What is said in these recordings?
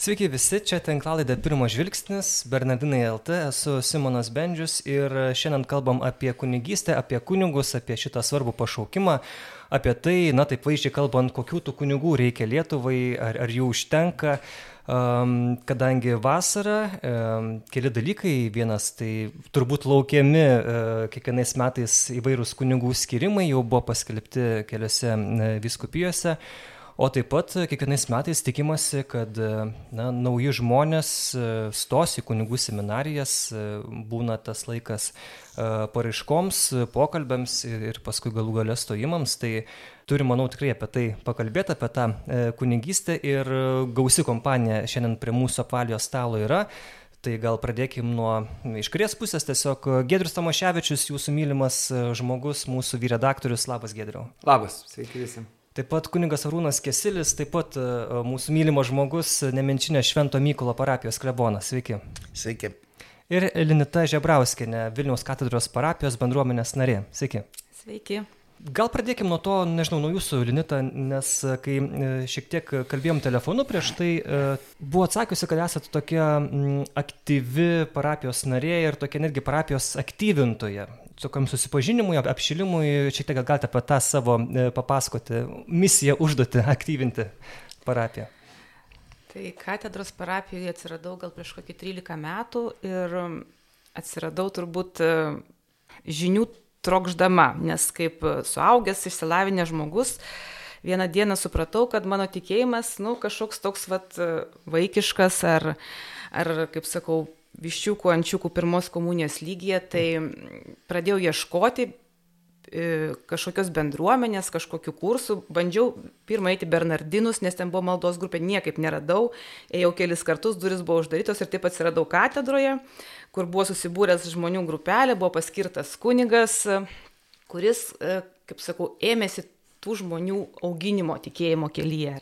Sveiki visi, čia tinklalaidė Pirmas žvilgsnis, Bernardinai LT, esu Simonas Bendžius ir šiandien kalbam apie kunigystę, apie kunigus, apie šitą svarbų pašaukimą, apie tai, na taip vaizdžiai kalbant, kokių tų kunigų reikia Lietuvai, ar, ar jų užtenka. Um, kadangi vasara, um, keli dalykai, vienas tai turbūt laukiami uh, kiekvienais metais įvairūs kunigų skirimai, jau buvo paskelbti keliose uh, viskupijose. Uh, o taip pat kiekvienais metais tikimasi kad na nauji žmonės stos į kunigų seminarijas būna tas laikas paraiškoms pokalbiams ir paskui galų gale stojimams. Tai turim manau tikrai apie tai pakalbėt apie tą kunigystę ir gausi kompanija šiandien prie mūsų apvaliojo stalo yra. Tai gal pradėkim nuo iš kairės pusės. Tiesiog giedrius tamaševičius jūsų mylimas žmogus mūsų vyredaktorius. Labas giedriau. Labas sveiki visi taip pat kunigas arūnas kesilis taip pat e, mūsų mylimas žmogus nemenčinės švento mykolo parapijos klebonas. Sveiki. Sveiki. Ir linita žebrauskienė vilniaus katedros parapijos bendruomenės narė. Sveiki. Sveiki gal pradėkim nuo to nežinau nuo jūsų linita nes e, kai e, šiek tiek kalbėjom telefonu prieš tai buvo atsakiusi kad esat tokia aktyvi parapijos narė ir tokia netgi parapijos aktyvintoja. Tokiam susipažinimui apšilimui šiek tiek gal galite apie tą savo e, papasakoti misiją užduotį aktyvinti parapiją. Tai katedros parapijoje atsiradau gal prieš kokį 13 metų ir atsiradau turbūt e, žinių trokšdama, nes kaip suaugęs, išsilavinęs žmogus, vieną dieną supratau, kad mano tikėjimas, nu, kažkoks toks vat vaikiškas ar, ar kaip sakau, viščiukų, ančiukų pirmos komunijos lygyje, tai pradėjau ieškoti e, kažkokios bendruomenės, kažkokių kursų. Bandžiau pirmą eiti Bernardinus, nes ten buvo maldos grupė, niekaip neradau. Ėjau kelis kartus, duris buvo uždarytos ir taip atsiradau katedroje, kur buvo susibūręs žmonių grupelė, buvo paskirtas kunigas, kuris, e, kaip sakau, ėmėsi tų žmonių auginimo tikėjimo kelyje.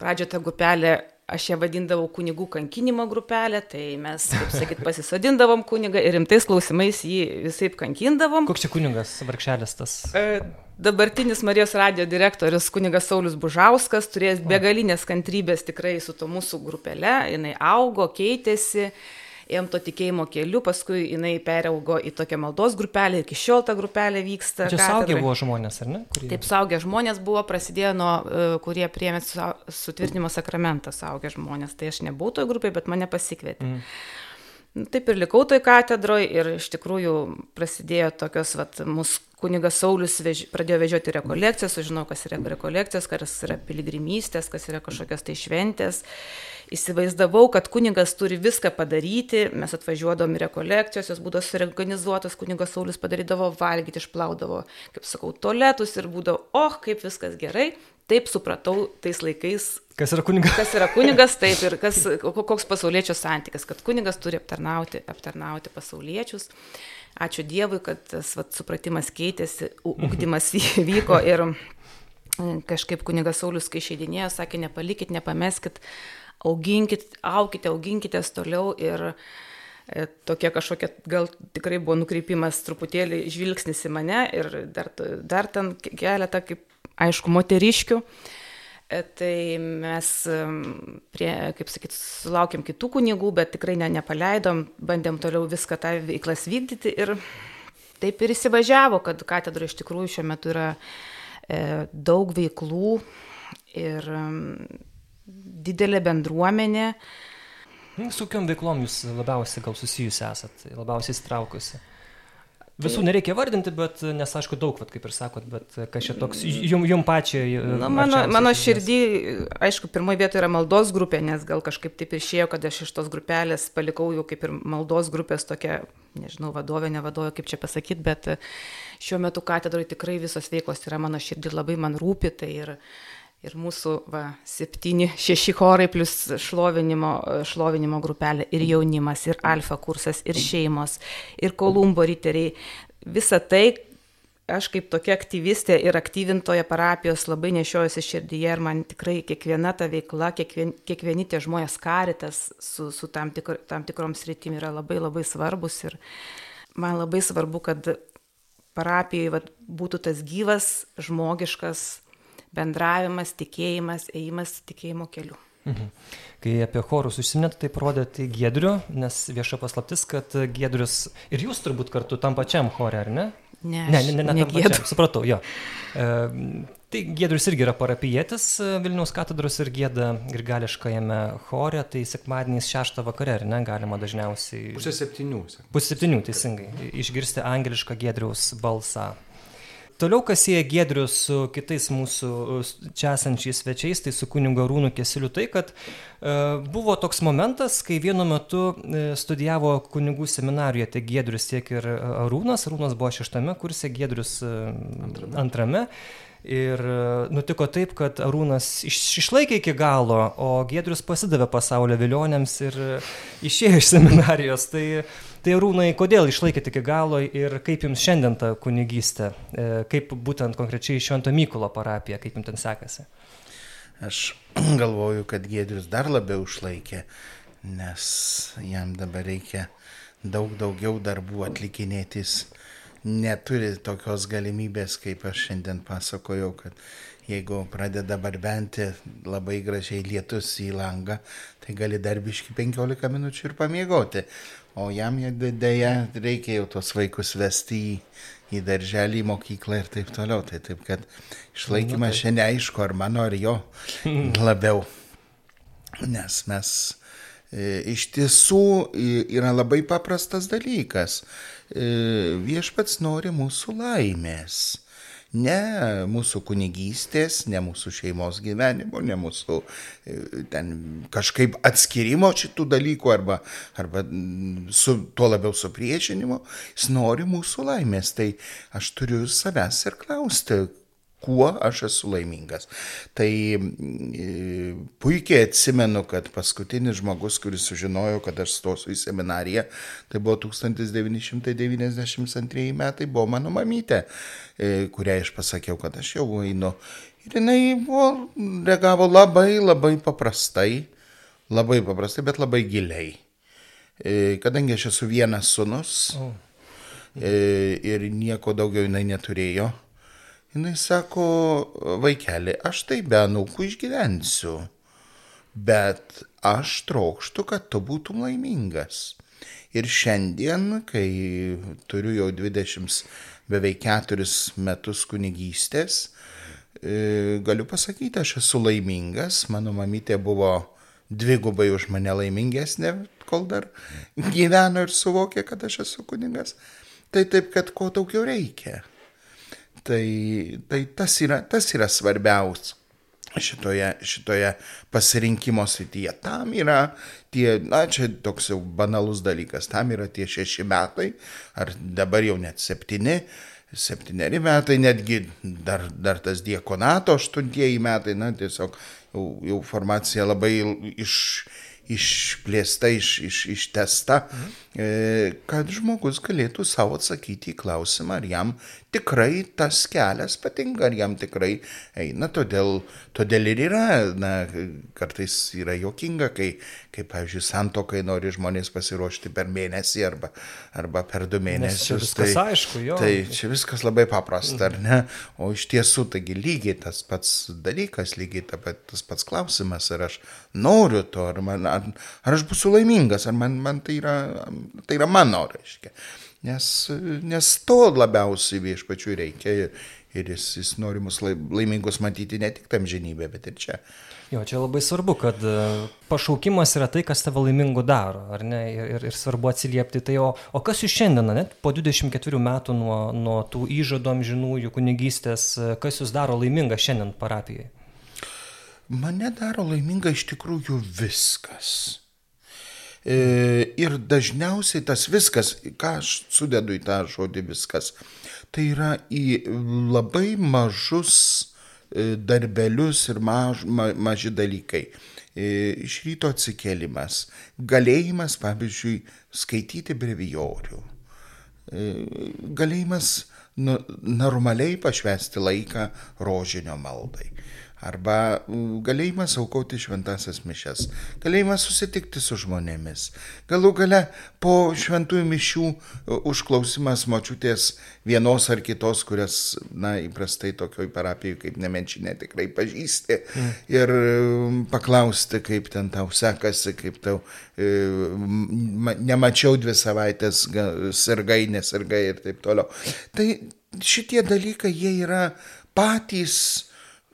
Pradžio ta grupelė aš ją vadindavau kunigų kankinimo grupelė, tai mes, kaip sakyt, pasisodindavom kunigą ir rimtais klausimais jį visai kankindavom. Koks čia kunigas, varkšelis tas? E, dabartinis Marijos radio direktorius kunigas Saulis Bužauskas turės begalinės kantrybės tikrai su to mūsų grupelė, jinai augo, keitėsi. Ėjom to tikėjimo keliu, paskui jinai peraugo į tokią maldos grupelę, iki šiol ta grupelė vyksta. Čia saugia buvo žmonės, ar ne? Kurie... Taip, saugia žmonės buvo, prasidėjo nuo, e, kurie priemė sutvirtinimo sakramentą, saugia žmonės. Tai aš nebuvau toje grupėje, bet mane pasikvietė. Mm. Taip ir likau toj katedroje ir iš tikrųjų prasidėjo tokios, vat, mūsų kunigas Saulis vež, pradėjo vežioti rekolekcijas, sužinau, kas yra rekolekcijos, kas yra piligrimystės, kas yra kažkokios tai šventės įsivaizdavau, kad kunigas turi viską padaryti, mes atvažiuodavom į rekolekcijos, jos būdavo suorganizuotos, kunigas Saulis padarydavo valgyti, išplaudavo, kaip sakau, toletus ir būdavo, oh, kaip viskas gerai, taip supratau tais laikais. Kas yra kunigas? Kas yra kunigas, taip ir kas, koks pasaulietčio santykis, kad kunigas turi aptarnauti, aptarnauti pasauliečius. Ačiū Dievui, kad tas vat, supratimas keitėsi, ugdymas įvyko ir kažkaip kunigas Saulis, kai išeidinėjo, sakė, nepalikit, nepameskit auginkit, aukite, auginkitės toliau ir e, tokia kažkokia, gal tikrai buvo nukreipimas truputėlį žvilgsnis į mane ir dar, dar ten keletą, kaip aišku, moteriškių. E, tai mes, prie, kaip sakyt, sulaukėm kitų kunigų, bet tikrai ne, nepaleidom, bandėm toliau viską tą veiklas vykdyti ir taip ir įsivažiavo, kad katedra iš tikrųjų šiuo metu yra e, daug veiklų ir didelė bendruomenė. Nu, su kokiam veiklom jūs labiausiai gal susijusi esat, labiausiai įstraukusi? Visų tai- nereikia vardinti, bet nes aišku daug, vat, kaip ir sakot, bet kas čia toks, jum, jum pačiai. Na, mano, mano širdį, aišku, pirmoji vieta yra maldos grupė, nes gal kažkaip taip išėjo, kad aš iš tos grupelės palikau jau kaip ir maldos grupės tokia, nežinau, vadovė, ne vadovė, kaip čia pasakyti, bet šiuo metu katedroje tikrai visos veiklos yra mano širdį labai man rūpi, tai ir ir mūsų va, septyni, šeši chorai plus šlovinimo, šlovinimo grupelė, ir jaunimas, ir alfa kursas, ir šeimos, ir kolumbo riteriai. Visa tai aš kaip tokia aktyvistė ir aktyvintoja parapijos labai nešiojuosi širdyje ir man tikrai kiekviena ta veikla, kiekvien, kiekvieni tie žmonės karitas su, su tam, tikr, tam tikrom sritim yra labai labai svarbus ir man labai svarbu, kad parapijai būtų tas gyvas, žmogiškas bendravimas, tikėjimas, ėjimas tikėjimo keliu. Mhm. Kai apie chorus užsiminėt, tai parodėte Giedriu, nes vieša paslaptis, kad Giedrius ir jūs turbūt kartu tam pačiam chore, ar ne? Ne, ne, ne, ne, ne tam pačiam, supratau, jo. E, tai Giedrius irgi yra parapietis e, Vilniaus katedros ir gėda grigališkajame chore, tai sekmadieniais šeštą vakare, ar ne, galima dažniausiai... Pusė septynių. Pusė septynių, teisingai. Išgirsti angelišką Giedriaus balsą. Toliau, kas sieja Gedrius su kitais mūsų čia esančiais svečiais, tai su kunigo Rūnu Kesiliu, tai kad e, buvo toks momentas, kai vienu metu e, studijavo kunigų seminarijoje tiek Gedrius, tiek ir Rūnas. Rūnas buvo šeštame kurse, Gedrius e, antrame. antrame. Ir e, nutiko taip, kad Arūnas iš, išlaikė iki galo, o Gedrius pasidavė pasaulio vilionėms ir išėjo iš seminarijos. Tai Tai rūnai, kodėl išlaikėte iki galo ir kaip jums šiandien ta kunigystė, e, kaip būtent konkrečiai Švento Mykolo parapija, kaip jums ten sekasi? Aš galvoju, kad Gėdrius dar labiau išlaikė, nes jam dabar reikia daug daugiau darbų atlikinėtis. Neturi tokios galimybės, kaip aš šiandien pasakojau, kad jeigu pradeda barbenti labai gražiai lietus į langą, tai gali darbiški 15 minučių ir pamiegoti o jam dėja reikia jau tos vaikus vesti į, į darželį, į mokyklą ir taip toliau. Tai taip, kad išlaikymas tai. šiandien neaišku, ar mano, ar jo labiau. Nes mes e, iš tiesų yra labai paprastas dalykas. E, viešpats nori mūsų laimės ne mūsų kunigystės, ne mūsų šeimos gyvenimo, ne mūsų e, ten kažkaip atskirimo šitų dalykų arba, arba su, tuo labiau supriešinimo, jis nori mūsų laimės. Tai aš turiu savęs ir klausti, kuo aš esu laimingas. Tai e, puikiai atsimenu, kad paskutinis žmogus, kuris sužinojo, kad aš stosiu į seminariją, tai buvo 1992 metai, buvo mano mamytė, e, kuriai aš pasakiau, kad aš jau einu. Ir jinai buvo, reagavo labai labai paprastai, labai paprastai, bet labai giliai. E, kadangi aš esu vienas sunus oh. ir nieko daugiau jinai neturėjo, Jis sako, vaikeli, aš tai be anūkų išgyvensiu, bet aš trokštų, kad tu būtum laimingas. Ir šiandien, kai turiu jau 20 beveik 4 metus kunigystės, e, galiu pasakyti, aš esu laimingas, mano mamytė buvo dvigubai už mane laimingesnė, kol dar gyveno ir suvokė, kad aš esu kunigas. Tai taip, kad ko daugiau reikia. Tai, tai tas, yra, tas yra svarbiausia šitoje, šitoje pasirinkimo srityje. Tam yra tie, na čia toks jau banalus dalykas, tam yra tie šeši metai, ar dabar jau net septyni, septyneri metai, netgi dar, dar tas diekonato aštuntieji metai, na tiesiog jau, jau formacija labai iš, išplėsta, iš, iš, ištesta, mhm. kad žmogus galėtų savo atsakyti į klausimą, ar jam tikrai tas kelias patinka, ar jam tikrai eina. Todėl, todėl ir yra, na, kartais yra jokinga, kai, kai pavyzdžiui, santokai nori žmonės pasiruošti per mėnesį arba, arba per du mėnesius. Nes viskas tai, aišku, jo. Tai čia viskas labai paprasta, ar ne? O iš tiesų, taigi lygiai tas pats dalykas, lygiai ta, tas pats klausimas, ar aš noriu to, ar, man, ar, ar aš būsiu laimingas, ar man, man tai, yra, tai yra mano, reiškia. Nes, nes to labiausiai viešpačiui reikia ir, ir jis, jis nori mus laimingus matyti ne tik tam žinybė, bet ir čia. Jo, čia labai svarbu, kad e, pašaukimas yra tai, kas tave laimingu daro, ar ne, ir, ir, svarbu atsiliepti tai, o, o kas jūs šiandien, net po 24 metų nuo, nuo tų įžadom žinųjų kunigystės, e, kas jūs daro laimingą šiandien parapijai? Mane daro laimingą iš tikrųjų viskas. E, ir dažniausiai tas viskas, ką aš sudedu į tą žodį viskas, tai yra į labai mažus darbelius ir maž, ma, maži dalykai. E, iš ryto atsikėlimas, galėjimas, pavyzdžiui, skaityti brevijorių, galėjimas nu, normaliai pašvesti laiką rožinio maldai arba galėjimas aukoti šventasias mišes, galėjimas susitikti su žmonėmis, galų gale po šventųjų mišių e, užklausimas močiutės vienos ar kitos, kurias, na, įprastai tokioj parapijoje kaip nemenčinė tikrai pažįsti mm. ir paklausti, kaip ten tau sekasi, kaip tau e, nemačiau dvi savaitės, sirgai, nesirgai ir taip toliau. Tai šitie dalykai, jie yra patys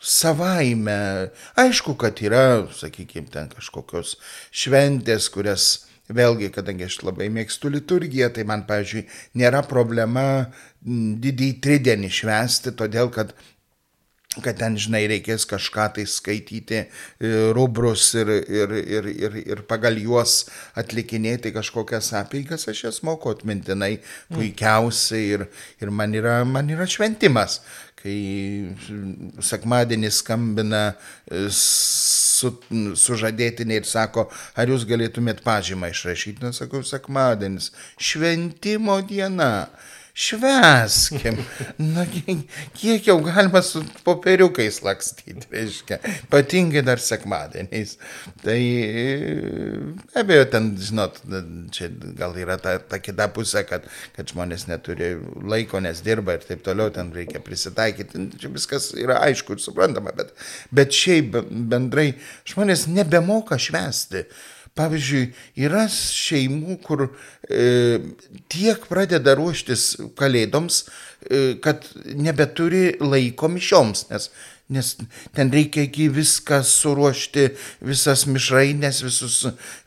savaime. Aišku, kad yra, sakykime, ten kažkokios šventės, kurias vėlgi, kadangi aš labai mėgstu liturgiją, tai man, pavyzdžiui, nėra problema didįjį tridienį švęsti, todėl kad kad ten, žinai, reikės kažką tai skaityti, e, rubrus ir, ir, ir, ir, ir pagal juos atlikinėti kažkokias apeigas, aš jas moku atmintinai puikiausiai ir, ir man, yra, man yra šventimas. Kai sekmadienį skambina e, su, sužadėtinė ir sako, ar jūs galėtumėt pažymą išrašyti, na sakau, sekmadienis, šventimo diena šveskim. Na, kiek jau galima su popieriukais lakstyti, reiškia, ypatingai dar sekmadieniais. Tai be abejo, ten, žinot, čia gal yra ta, ta kita pusė, kad, kad žmonės neturi laiko, nes dirba ir taip toliau, ten reikia prisitaikyti. Čia viskas yra aišku ir suprantama, bet, bet šiaip bendrai žmonės nebemoka švesti. Pavyzdžiui, yra šeimų, kur e, tiek pradeda ruoštis kalėdoms, e, kad nebeturi laiko mišioms, nes nes ten reikia iki viską suruošti, visas mišrainės, visus,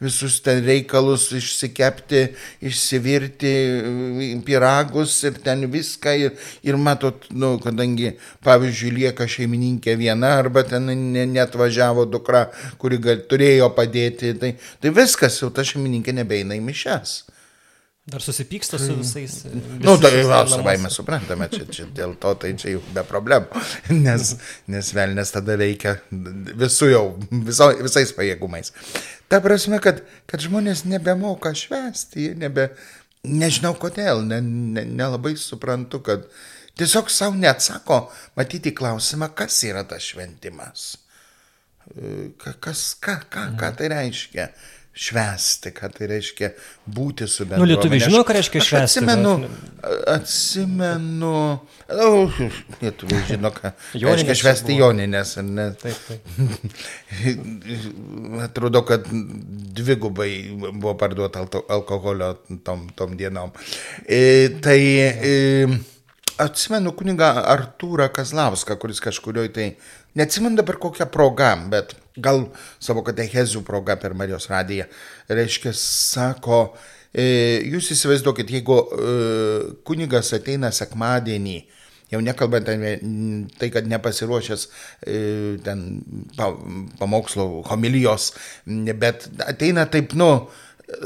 visus ten reikalus išsikepti, išsivirti, piragus ir ten viską. Ir, ir matot, nu, kadangi, pavyzdžiui, lieka šeimininkė viena arba ten net važiavo dukra, kuri gal, turėjo padėti, tai, tai viskas, jau ta šeimininkė nebeina į mišes. Dar susipyksta su visais. Na, e, nu, tai vėl savai mes suprantame, čia, čia dėl to tai čia jau be problemų, nes, nes velnės tada veikia visų jau, viso, visais pajėgumais. Ta prasme, kad, kad žmonės nebemoka švesti, jie nebe, nežinau kodėl, nelabai ne, ne suprantu, kad tiesiog savo neatsako matyti klausimą, kas yra tas šventimas. E, kas, ką, ką, ką tai reiškia švęsti, ką tai reiškia būti su bendruomenė. Nu, lietuviai žino, ką reiškia švęsti. Atsimenu, atsimenu, oh, lietuviai žino, ką reiškia švęsti joninės, ar ne? Taip, taip. Atrodo, kad dvigubai buvo parduota alkoholio tom, tom dienom. E, tai e, atsimenu kunigą Artūrą Kazlauską, kuris kažkurioje tai, neatsimenu dabar kokią progą, bet gal savo katechezių proga per Marijos radiją, reiškia, sako, e, jūs įsivaizduokit, jeigu e, kunigas ateina sekmadienį, jau nekalbant tai, kad nepasiruošęs e, ten pamokslo homilijos, bet ateina taip, nu,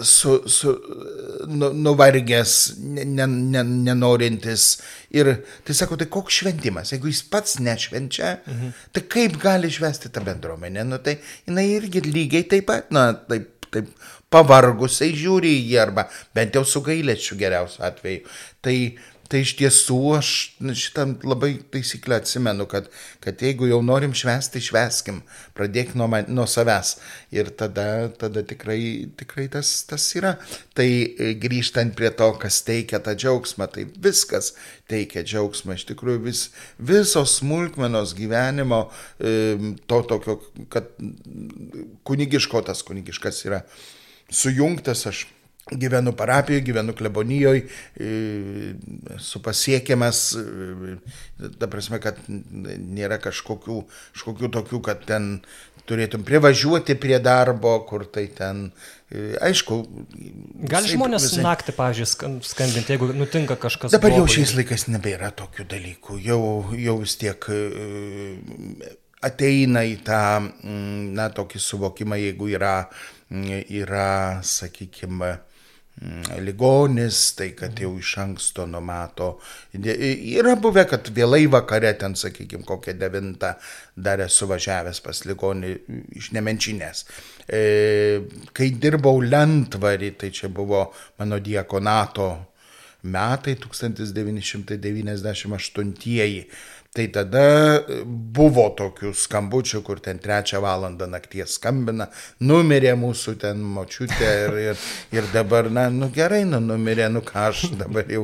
su, su, nu, nuvargęs, nenorintis. Ir tai sako, tai koks šventimas, jeigu jis pats nešvenčia, mhm. tai kaip gali švesti tą bendruomenę? Nu, tai jinai irgi lygiai taip pat, na, taip, taip pavargusiai žiūri į jį, arba bent jau su gailėčiu geriausiu atveju. Tai Tai iš tiesų aš šitą labai taisyklę atsimenu, kad, kad jeigu jau norim švęsti, šveskim, pradėk nuo, man, nuo savęs. Ir tada, tada tikrai, tikrai tas, tas yra. Tai e, grįžtant prie to, kas teikia tą džiaugsmą, tai viskas teikia džiaugsmą. Iš tikrųjų vis, visos smulkmenos gyvenimo, e, to tokio, kad kunigiško tas kunigiškas yra sujungtas aš gyvenu parapijoje, gyvenu klebonijoje, esu pasiekiamas, e, ta prasme, kad nėra kažkokių, kažkokių tokių, kad ten turėtum privažiuoti prie darbo, kur tai ten, e, aišku. Gali žmonės visai... naktį, pažiūrėjau, skambinti, jeigu nutinka kažkas. Dabar blogo. jau šiais laikais nebėra tokių dalykų, jau, jau vis tiek e, ateina į tą, na, tokį suvokimą, jeigu yra, yra sakykime, Mm, ligonis, tai kad jau iš anksto numato. Yra buvę, kad vėlai vakare, ten, sakykime, kokią devintą dar esu važiavęs pas ligonį iš nemenčinės. E, kai dirbau Lentvarį, tai čia buvo mano diakonato metai 1998. Tai tada buvo tokių skambučių, kur ten trečią valandą nakties skambina, numirė mūsų ten močiutė ir, ir, ir dabar, na, nu gerai, nu numirė, nu ką aš dabar jau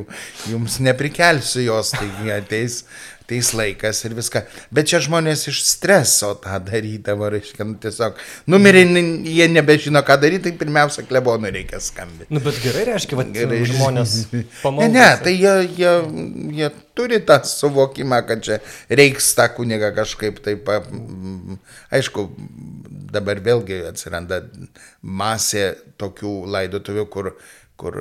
jums neprikelsiu jos, taigi ateis, ateis laikas ir viską. Bet čia žmonės iš streso tą darydavo, reiškia, nu, tiesiog numirė, jie nebežino, ką daryti, tai pirmiausia, klebonui reikia skambinti. Nu, bet gerai reiškia, kad gerai. žmonės pamaldo. Ne, ne, tai jie, jie, jie turi tą suvokimą, kad čia reiks tą kunigą kažkaip taip, aišku, dabar vėlgi atsiranda masė tokių laidotuvių, kur kur,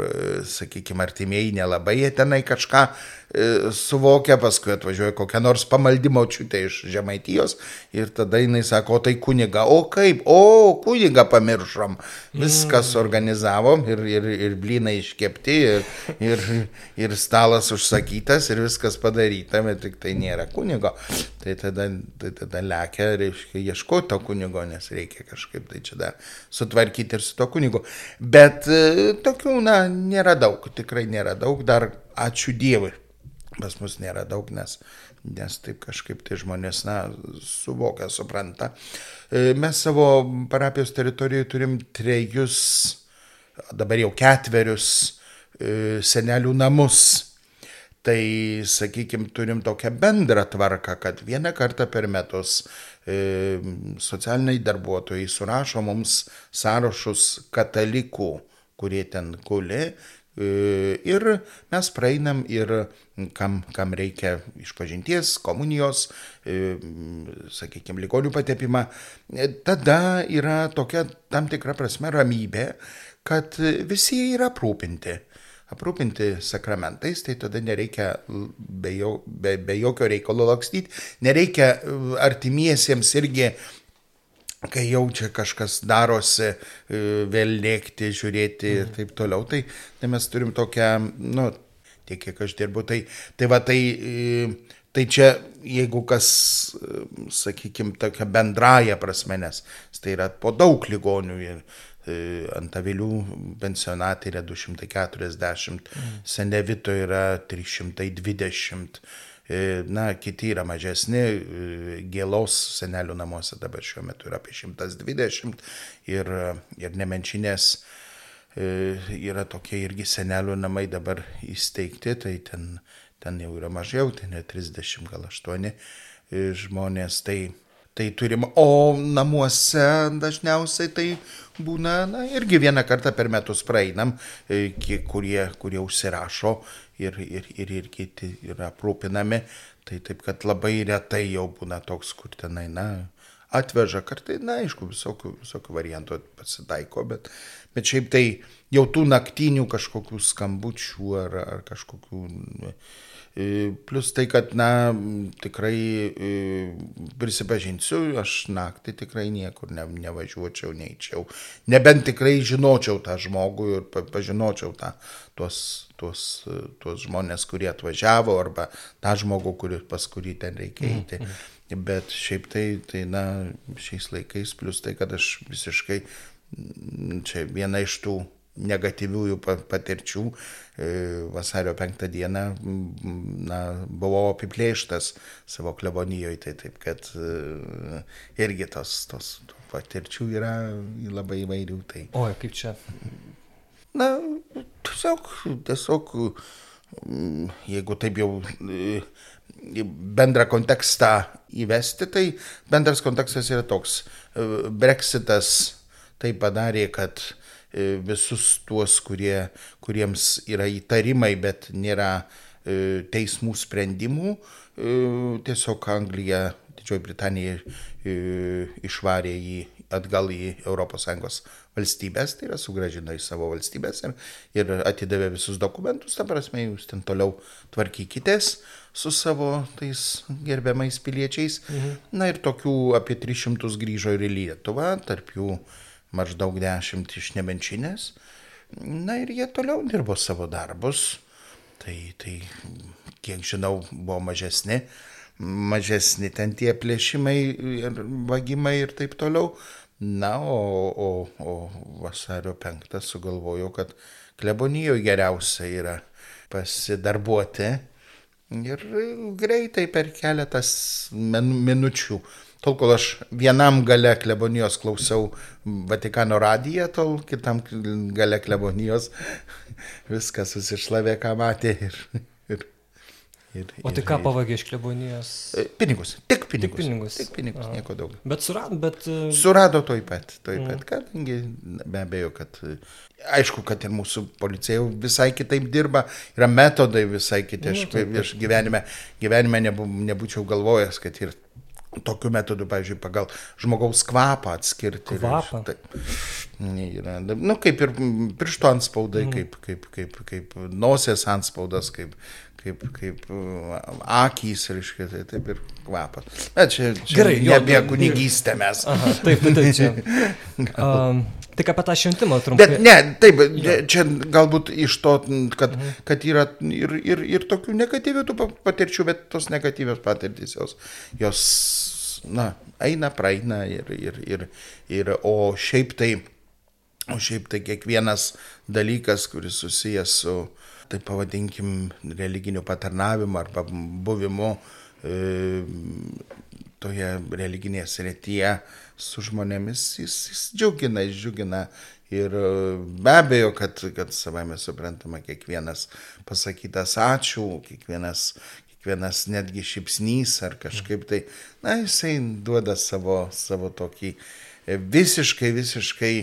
sakykime, artimieji nelabai jie tenai kažką E, suvokia, paskui atvažiuoja kokią nors pamaldimo čiutę iš Žemaitijos ir tada jinai sako, o tai kuniga, o kaip, o kuniga pamiršom, viskas mm. organizavom ir, ir, ir blynai iškepti ir, ir, ir stalas užsakytas ir viskas padaryta, bet tik tai nėra kunigo. Tai tada, tai tada lekia, reiškia, ieškoti to kunigo, nes reikia kažkaip tai čia dar sutvarkyti ir su to kunigu. Bet e, tokių, na, nėra daug, tikrai nėra daug, dar ačiū Dievui pas mus nėra daug, nes, nes taip kažkaip tai žmonės, na, suvokia, supranta. E, mes savo parapijos teritorijoje turim trejus, dabar jau ketverius e, senelių namus. Tai, sakykime, turim tokią bendrą tvarką, kad vieną kartą per metus e, socialiniai darbuotojai surašo mums sąrašus katalikų, kurie ten guli, E, ir mes praeinam ir kam, kam reikia išpažinties, komunijos, e, sakykime, ligonių patepimą, e, tada yra tokia tam tikra prasme ramybė, kad visi yra aprūpinti. Aprūpinti sakramentais, tai tada nereikia be, jo, be, be jokio reikalo lakstyti, nereikia artimiesiems irgi kai jaučia kažkas darosi, e, vėl lėkti, žiūrėti ir taip toliau. Tai, tai mes turim tokią, nu, tiek kiek aš dirbu, tai, tai va tai, e, tai čia, jeigu kas, e, sakykime, tokia bendraja prasme, nes tai yra po daug ligonių ir ant avilių pensionatai yra 240, mm. Senevito yra 320 E, na, kiti yra mažesni, e, gėlaus senelių namuose dabar šiuo metu yra apie 120 ir, ir nemenčinės e, yra tokie irgi senelių namai dabar įsteigti, tai ten, ten jau yra mažiau, ten yra 30 gal 8 žmonės, tai, tai turim, o namuose dažniausiai tai būna, na, irgi vieną kartą per metus praeinam, kurie, kurie užsirašo ir, ir, ir, ir kiti yra aprūpinami. Tai taip, kad labai retai jau būna toks, kur tenai, na, atveža kartai, na, aišku, visokių, visokių variantų pasitaiko, bet, bet šiaip tai jau tų naktinių kažkokių skambučių ar, ar kažkokių Plus tai, kad, na, tikrai e, prisipažinsiu, aš naktį tikrai niekur ne, nevažiuočiau, neįčiau. Nebent tikrai žinočiau tą žmogų ir pažinočiau tą, tuos, tuos, tuos žmonės, kurie atvažiavo, arba tą žmogų, kuri, pas kurį ten reikia mhm, eiti. Mhm. Bet šiaip tai, tai, na, šiais laikais, plus tai, kad aš visiškai, čia viena iš tų negatyviųjų patirčių. E, vasario penktą dieną na, buvau apiplėštas savo klebonijoje, tai taip kad e, irgi tos, tos patirčių yra labai įvairių. Tai... O, kaip čia? Na, tiesiog, tiesiog, jeigu taip jau e, bendrą kontekstą įvesti, tai bendras kontekstas yra toks. Brexitas tai padarė, kad visus tuos, kurie, kuriems yra įtarimai, bet nėra e, teismų sprendimų. E, tiesiog Anglija, Didžioji Britanija išvarė jį atgal į ES valstybės, tai yra sugražino į savo valstybės ir, ir atidavė visus dokumentus, ta prasme, jūs ten toliau tvarkykitės su savo tais gerbiamais piliečiais. Mhm. Na ir tokių apie 300 grįžo ir į Lietuvą, tarp jų maždaug dešimt iš nemenčinės. Na ir jie toliau dirbo savo darbus. Tai, tai kiek žinau, buvo mažesni, mažesni ten tie plėšimai ir vagimai ir taip toliau. Na, o, o, o vasario penktą sugalvojau, kad klebonijoje geriausia yra pasidarbuoti Ir greitai per keletas min minučių. Tol, kol aš vienam gale klebonijos klausiau Vatikano radiją, tol kitam gale klebonijos viskas susišlavė, ką matė. Ir, ir, ir, o tai ką pavagė iš klebonijos? E, pinigus. Tik pinigus. Tik pinigus. Tik pinigus, Aha. nieko daugiau. Bet surado, bet... E, surado toj pat, toj mm. pat, kadangi be abejo, kad aišku, kad ir mūsų policija jau visai kitaip dirba, yra metodai visai kiti. Aš, nu, aš gyvenime, gyvenime nebū, nebūčiau galvojęs, kad ir tokiu metodu, pavyzdžiui, pagal žmogaus kvapą atskirti. Kvapą. Tai, yra, nu, kaip ir piršto anspaudai, mm. kaip, kaip, kaip, kaip nosės anspaudas, kaip, kaip, kaip akys, reiškia, tai taip ir kvapas. Bet čia, čia Gerai, ne apie kunigystę mes. Aha, taip, taip, taip, čia. Um, Tik apie tą šventimą trumpai. Bet ne, taip, ja. čia galbūt iš to, kad, mhm. kad yra ir, ir, ir tokių negatyvių patirčių, bet tos negatyvios patirtys jos, jos na, eina, praeina ir, ir, ir, ir o šiaip tai, o šiaip tai kiekvienas dalykas, kuris susijęs su, tai pavadinkim, religiniu patarnavimu arba buvimu e, toje religinėje srityje, su žmonėmis, jis, jis džiugina, jis džiugina. Ir e, be abejo, kad, kad savame suprantama, kiekvienas pasakytas ačiū, kiekvienas, kiekvienas netgi šipsnys ar kažkaip tai, na, jisai duoda savo, savo tokį e, visiškai, visiškai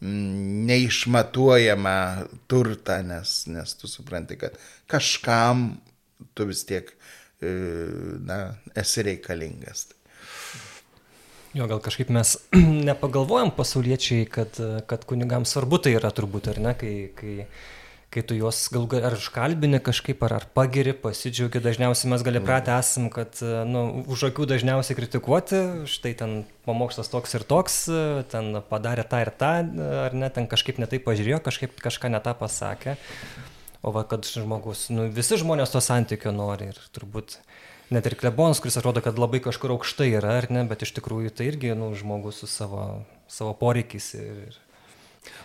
mm, neišmatuojamą turtą, nes, nes tu supranti, kad kažkam tu vis tiek, e, na, esi reikalingas. Jo, gal kažkaip mes nepagalvojam pasauliečiai, kad, kad kunigams svarbu tai yra turbūt, ar ne, kai, kai, kai tu juos gal ar iškalbini kažkaip, ar, ar pagiri, pasidžiaugi, dažniausiai mes gali pratę esam, kad nu, už akių dažniausiai kritikuoti, štai ten pamokslas toks ir toks, ten padarė tą ir tą, ar ne, ten kažkaip netai pažiūrėjo, kažkaip kažką netą pasakė. O va, kad žmogus, nu, visi žmonės to santykio nori ir turbūt net ir klebonas, kuris atrodo, kad labai kažkur aukštai yra, ar ne, bet iš tikrųjų tai irgi, nu, žmogus su savo, savo poreikiais. Ir...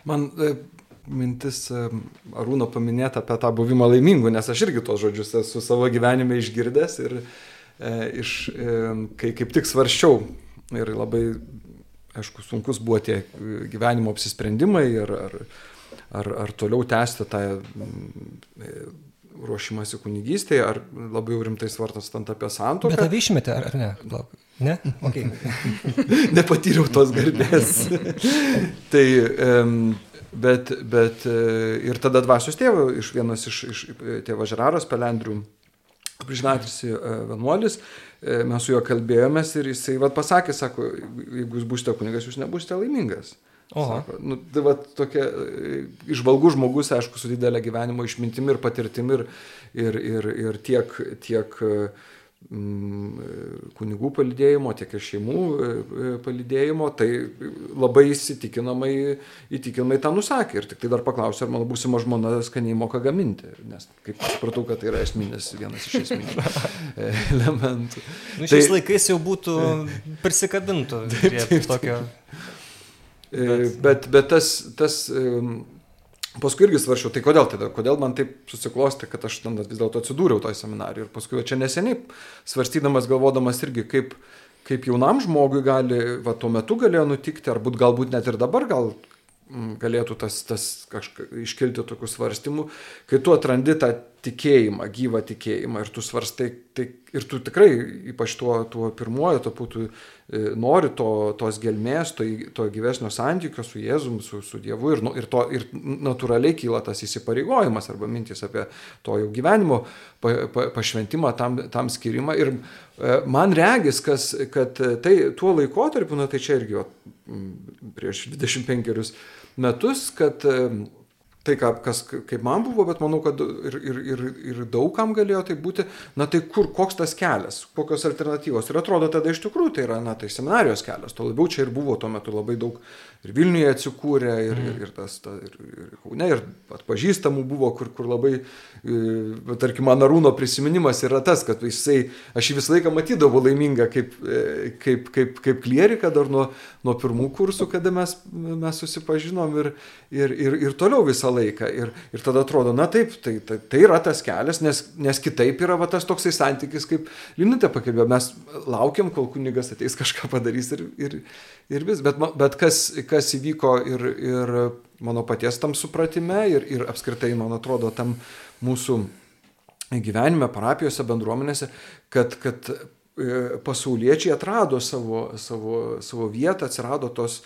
Man e, mintis e, Arūno paminėta apie tą buvimą laimingu, nes aš irgi tos žodžius esu savo gyvenime išgirdęs ir e, iš, e, kai kaip tik svarščiau ir labai, aišku, sunkus buvo tie gyvenimo apsisprendimai ir ar, ar, ar toliau tęsti tą e, ruošimasi kunigystėje, ar labiau rimtai svarstant apie santoką. Bet tave išmetė, ar, ar ne? Lauk. Ne? Okay. Nepatyriau tos garbės. tai, um, bet, bet e, ir tada dvasios tėvo, iš vienas iš, iš tėvo Žeraros Pelendrių, prižinatrisi e, vienuolis, e, mes su juo kalbėjomės ir jisai vad pasakė, sako, jeigu jūs būsite kunigas, jūs nebūsite laimingas. Sako, nu, tai va tokia išvalgus žmogus, aišku, su didelė gyvenimo išmintimi ir patirtimi ir, ir, ir, ir tiek, tiek mm, kunigų palidėjimo, tiek ir šeimų e, palidėjimo, tai labai įsitikinamai, įtikinamai tą nusakė. Ir tik tai dar paklausė, ar mano būsima žmona skaniai moka gaminti, nes kaip supratau, kad tai yra esminis, vienas iš esminių elementų. Nu, šiais tai, laikais jau būtų prisikabintų prie tokio. Bet, bet, bet tas, tas paskui irgi svaršiau, tai kodėl tada, kodėl man taip susiklosti, kad aš ten vis dėlto atsidūriau toj seminarijoje. Ir paskui čia neseniai svarstydamas, galvodamas irgi, kaip, kaip jaunam žmogui gali, va tuo metu galėjo nutikti, ar būt galbūt net ir dabar gal galėtų tas, tas kažka, iškilti tokių svarstymų, kai tu atrandi tą tikėjimą, gyvą tikėjimą ir tu svarstai, tai, ir tu tikrai, ypač tuo, tuo pirmuoju, to būtų e, nori to, tos gelmės, to, to gyvesnio santykio su Jėzum, su, su Dievu ir, nu, ir, to, ir natūraliai kyla tas įsipareigojimas arba mintis apie to jau gyvenimo pa, pa, pašventimą, tam, tam skirimą. Ir e, man regis, kas, kad tai tuo laikotarpiu, na tai čia irgi jo, prieš 25 metus, kad tai, ką, kas, kaip man buvo, bet manau, kad ir, ir, ir, ir daugam galėjo tai būti, na tai kur, koks tas kelias, kokios alternatyvos. Ir atrodo, tada iš tikrųjų tai yra, na tai seminarijos kelias. Tuo labiau čia ir buvo tuo metu labai daug ir Vilniuje atsikūrė, ir, mm. ir, ir tas, ta, ir, ir Kaune, ir atpažįstamų buvo, kur, kur labai, e, tarkim, man Arūno prisiminimas yra tas, kad jisai, aš jį visą laiką matydavau laimingą kaip, e, kaip, kaip, kaip klieriką dar nuo, nuo pirmų kursų, kada mes, mes susipažinom ir, ir, ir, ir toliau visą laiką. Ir, ir tada atrodo, na taip, tai, tai, tai yra tas kelias, nes, nes kitaip yra va, tas toksai santykis, kaip Linutė pakalbėjo, mes laukiam, kol kunigas ateis kažką padarys ir, ir, ir vis. Bet, bet kas, kas įvyko ir, ir mano paties tam supratime ir, ir apskritai, man atrodo, tam mūsų gyvenime, parapijose, bendruomenėse, kad, kad e, pasauliečiai atrado savo, savo, savo vietą, atsirado tos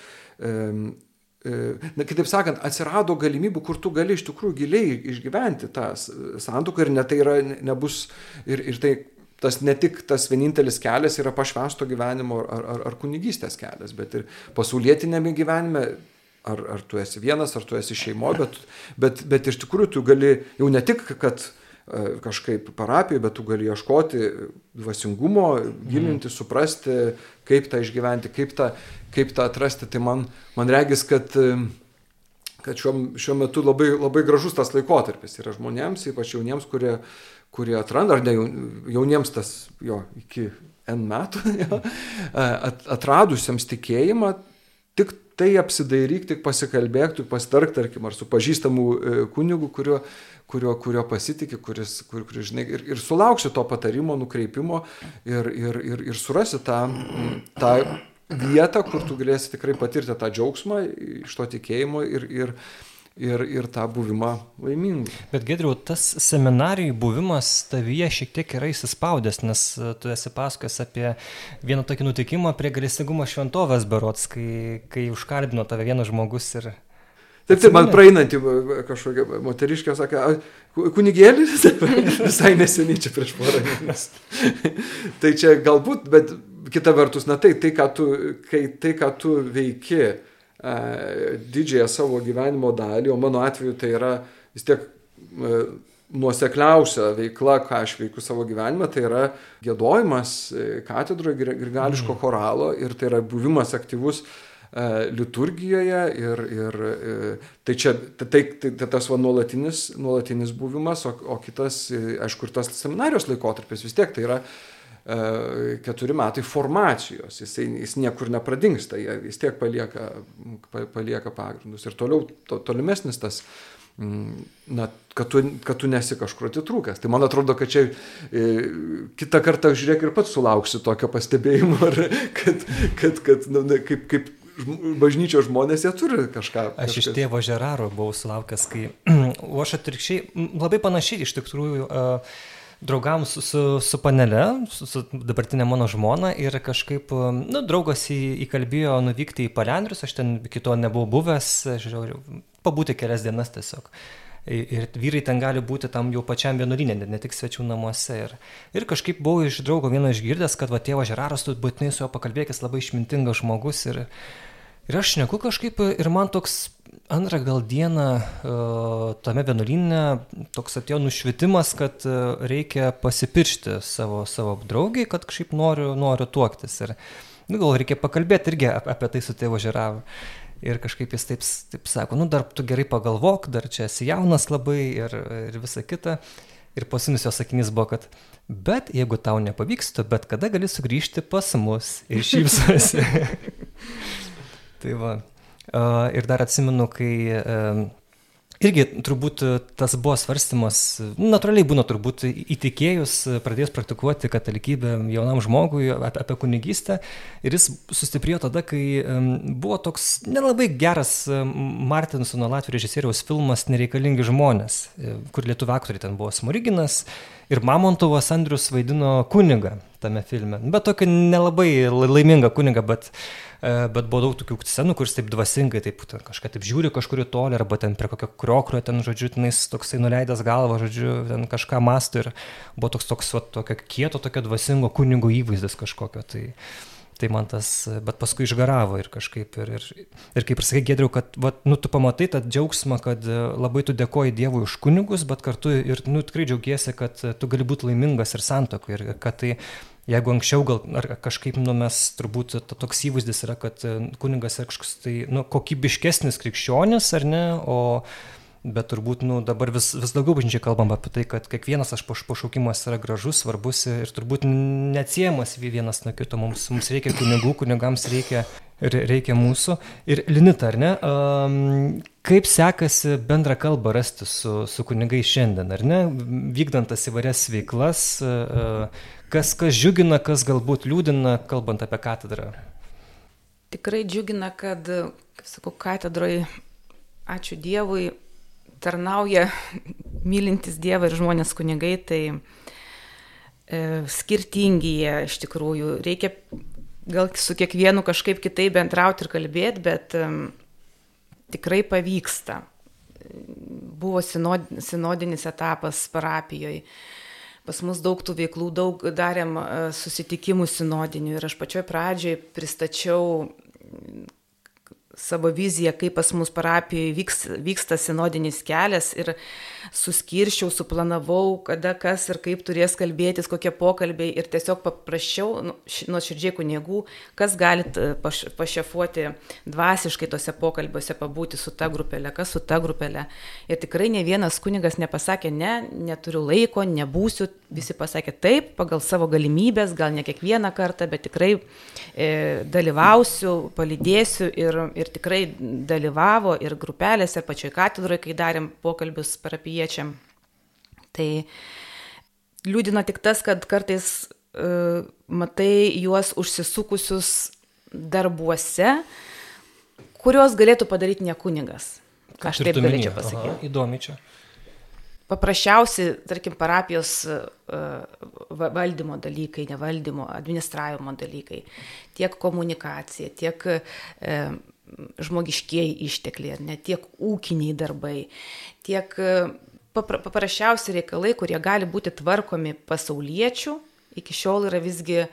E, na, kitaip sakant, atsirado galimybių, kur tu gali iš tikrųjų giliai išgyventi tą santuoką ir ne tai yra, nebus ir, ir tai tas ne tik tas vienintelis kelias yra pašvesto gyvenimo ar, ar, ar kunigystės kelias, bet ir pasaulietinėme gyvenime, ar, ar tu esi vienas, ar tu esi šeimoje, bet, bet, bet iš tikrųjų tu gali jau ne tik, kad e, kažkaip parapijoje, bet tu gali ieškoti dvasingumo, gilinti, suprasti, kaip tą išgyventi, kaip tą, kaip tą atrasti. Tai man, man regis, kad, kad šiuo, šiuo metu labai, labai gražus tas laikotarpis yra žmonėms, ypač jauniems, kurie, kurie atranda, ar ne jauniems tas jo iki N metų, jo, atradusiems tikėjimą, tik tai apsidairyk, tik pasikalbėk, tik pasitark, tarkim, ar su pažįstamu e, kunigu, kurio, kurio, kurio pasitikė, kuris, kur, kur, žinai, ir, ir sulauksi to patarimo, nukreipimo ir, ir, ir, ir surasi tą, tą vietą, kur tu galėsi tikrai patirti tą džiaugsmą iš to tikėjimo ir, ir, ir, ir tą buvimą laimingu. Bet Gedriau, tas seminarijų buvimas tavyje šiek tiek yra įsispaudęs, nes e, tu esi pasakojęs apie vieną tokį nutikimą prie galėsingumo šventovės berots, kai, kai užkardino tave vienas žmogus ir... Taip, taip, man praeinantį kažkokia moteriškė sakė, kunigėlis, visai neseniai čia prieš porą mėnesių. tai čia galbūt, bet kita vertus, na tai, tai, ką tu, kai, tai, ką tu veiki e, didžiąją savo gyvenimo dalį, o mano atveju tai yra vis tiek e, nuosekliausia veikla, ką aš veikiu savo gyvenime, tai yra gėdojimas e, katedroje grigališko mhm. choralo ir tai yra buvimas aktyvus e, liturgijoje ir, ir e, tai čia tai, tai, tai tas va nuolatinis, nuolatinis buvimas, o, o kitas, aišku, ir tas seminarijos laikotarpis vis tiek tai yra E, keturi metai formacijos, jis, jis niekur nepradingsta, jis tiek palieka, palieka pagrindus. Ir toliau to, tolimesnis tas, mm, na, kad tu, kad tu nesi kažkur atitrūkęs. Tai man atrodo, kad čia e, kitą kartą žiūrėk ir pats sulauksi tokio pastebėjimo, ar, kad, kad, kad nu, kaip, kaip bažnyčios žmonės, jie turi kažką. Aš iš tėvo Žeraro buvau sulaukęs, kai, o aš atvirkščiai, labai panašiai iš tikrųjų. Uh, draugavom su, su, su panele, su, su dabartinė mano žmona ir kažkaip, nu, draugas į, įkalbėjo nuvykti į Palendrius, aš ten iki to nebuvau buvęs, žiūrėjau, pabūti kelias dienas tiesiog. Ir vyrai ten gali būti tam jau pačiam vienuolinė, ne tik svečių namuose. Ir, ir kažkaip buvau iš draugo vieno išgirdęs, kad va tėvas Žeraras, tu būtinai su juo pakalbėkis, labai išmintingas žmogus. Ir, Ir aš šneku kažkaip ir man toks antrą gal dieną uh, tame vienuolinė toks atėjo nušvitimas, kad uh, reikia pasipiršti savo, savo draugiai, kad kažkaip noriu, noriu tuoktis. Ir nu, gal reikia pakalbėti irgi apie, tai su tėvo Žeravu. Ir kažkaip jis taip, taip sako, nu dar tu gerai pagalvok, dar čia esi jaunas labai ir, ir visa kita. Ir pasinus jo sakinys buvo, kad bet jeigu tau nepavyks, tu bet kada gali sugrįžti pas mus ir šypsosi. Tai va. Ir dar atsimenu, kai irgi turbūt tas buvo svarstymas, natūraliai būna turbūt įtikėjus, pradėjus praktikuoti katalikybę jaunam žmogui apie, apie kunigystę. Ir jis sustiprėjo tada, kai buvo toks nelabai geras Martinsono Latvijos režisieriaus filmas Nereikalingi žmonės, e, kur lietuvių aktoriai ten buvo Smoriginas ir Mamontovas Andrius vaidino kunigą tame filme. Bet tokį nelabai laimingą kunigą, bet uh, bet buvo daug tokių scenų, kuris taip dvasingai, taip kažką taip žiūri kažkur į tolį, arba ten prie kokio kriokrio, ten, žodžiu, tenais toksai nuleidęs galvą, žodžiu, ten kažką mastų ir buvo toks toks, va, tokio kieto, tokio dvasingo kunigo įvaizdis kažkokio. Tai, tai man tas, bet paskui išgaravo ir kažkaip, ir, ir, ir kaip ir sakai, Gedriau, kad, va, nu, tu pamatai tą džiaugsmą, kad e, labai tu dėkoji Dievui už kunigus, bet kartu ir, nu, tikrai džiaugiesi, kad tu gali būti laimingas ir santokai, ir kad tai Jeigu anksčiau gal kažkaip nu, mes turbūt toks įvaizdis yra, kad e, kuningas yra kažkoks tai nu, kokybiškesnis krikščionis, ar ne, o bet turbūt nu, dabar vis, vis daugiau bažnyčiai kalbam apie tai, kad kiekvienas aš pašaukimas yra gražus, svarbus ir turbūt neatsiejamas vienas nuo kito. Mums, mums reikia kunigų, kunigams reikia reikia mūsų. Ir Linita, ar ne? Um, kaip sekasi bendrą kalbą rasti su, su kunigai šiandien, ar ne? Vykdant tas įvairias veiklas, uh, kas, kas džiugina, kas galbūt liūdina, kalbant apie katedrą? Tikrai džiugina, kad, kaip sakau, katedroje, ačiū Dievui, tarnauja mylintis Dievą ir žmonės kunigai, tai e, skirtingi jie iš tikrųjų. Reikia gal su kiekvienu kažkaip kitaip bendrauti ir kalbėti, bet um, tikrai pavyksta. Buvo sinod, sinodinis etapas parapijoje. Pas mus daug tų veiklų, daug darėm susitikimų sinodinių ir aš pačioj pradžioj pristačiau savo viziją, kaip pas mus parapijoje vyks, vyksta sinodinis kelias ir suskirščiau, suplanavau, kada kas ir kaip turės kalbėtis, kokie pokalbiai ir tiesiog paprašiau nu, nuoširdžiai kunigų, kas galit paš, pašefuoti dvasiškai tose pokalbiuose, pabūti su ta grupelė, kas su ta grupelė. Ir tikrai ne vienas kunigas nepasakė, ne, neturiu laiko, nebūsiu, visi pasakė taip, pagal savo galimybės, gal ne kiekvieną kartą, bet tikrai e, dalyvausiu, palydėsiu ir, ir tikrai dalyvavo ir grupelėse, pačioj katedroje, kai darėm pokalbius parapiečiam. Tai liūdina tik tas, kad kartais uh, matai juos užsisukusius darbuose, kuriuos galėtų padaryti ne kunigas. Aš taip galėčiau pasakyti. Aha, įdomi čia paprasčiausi, tarkim, parapijos e, valdymo dalykai, nevaldymo, administravimo dalykai, tiek komunikacija, tiek e, žmogiškieji ištekliai, ar ne tiek ūkiniai darbai, tiek e, paprasčiausi reikalai, kurie gali būti tvarkomi pasauliečių, iki šiol yra visgi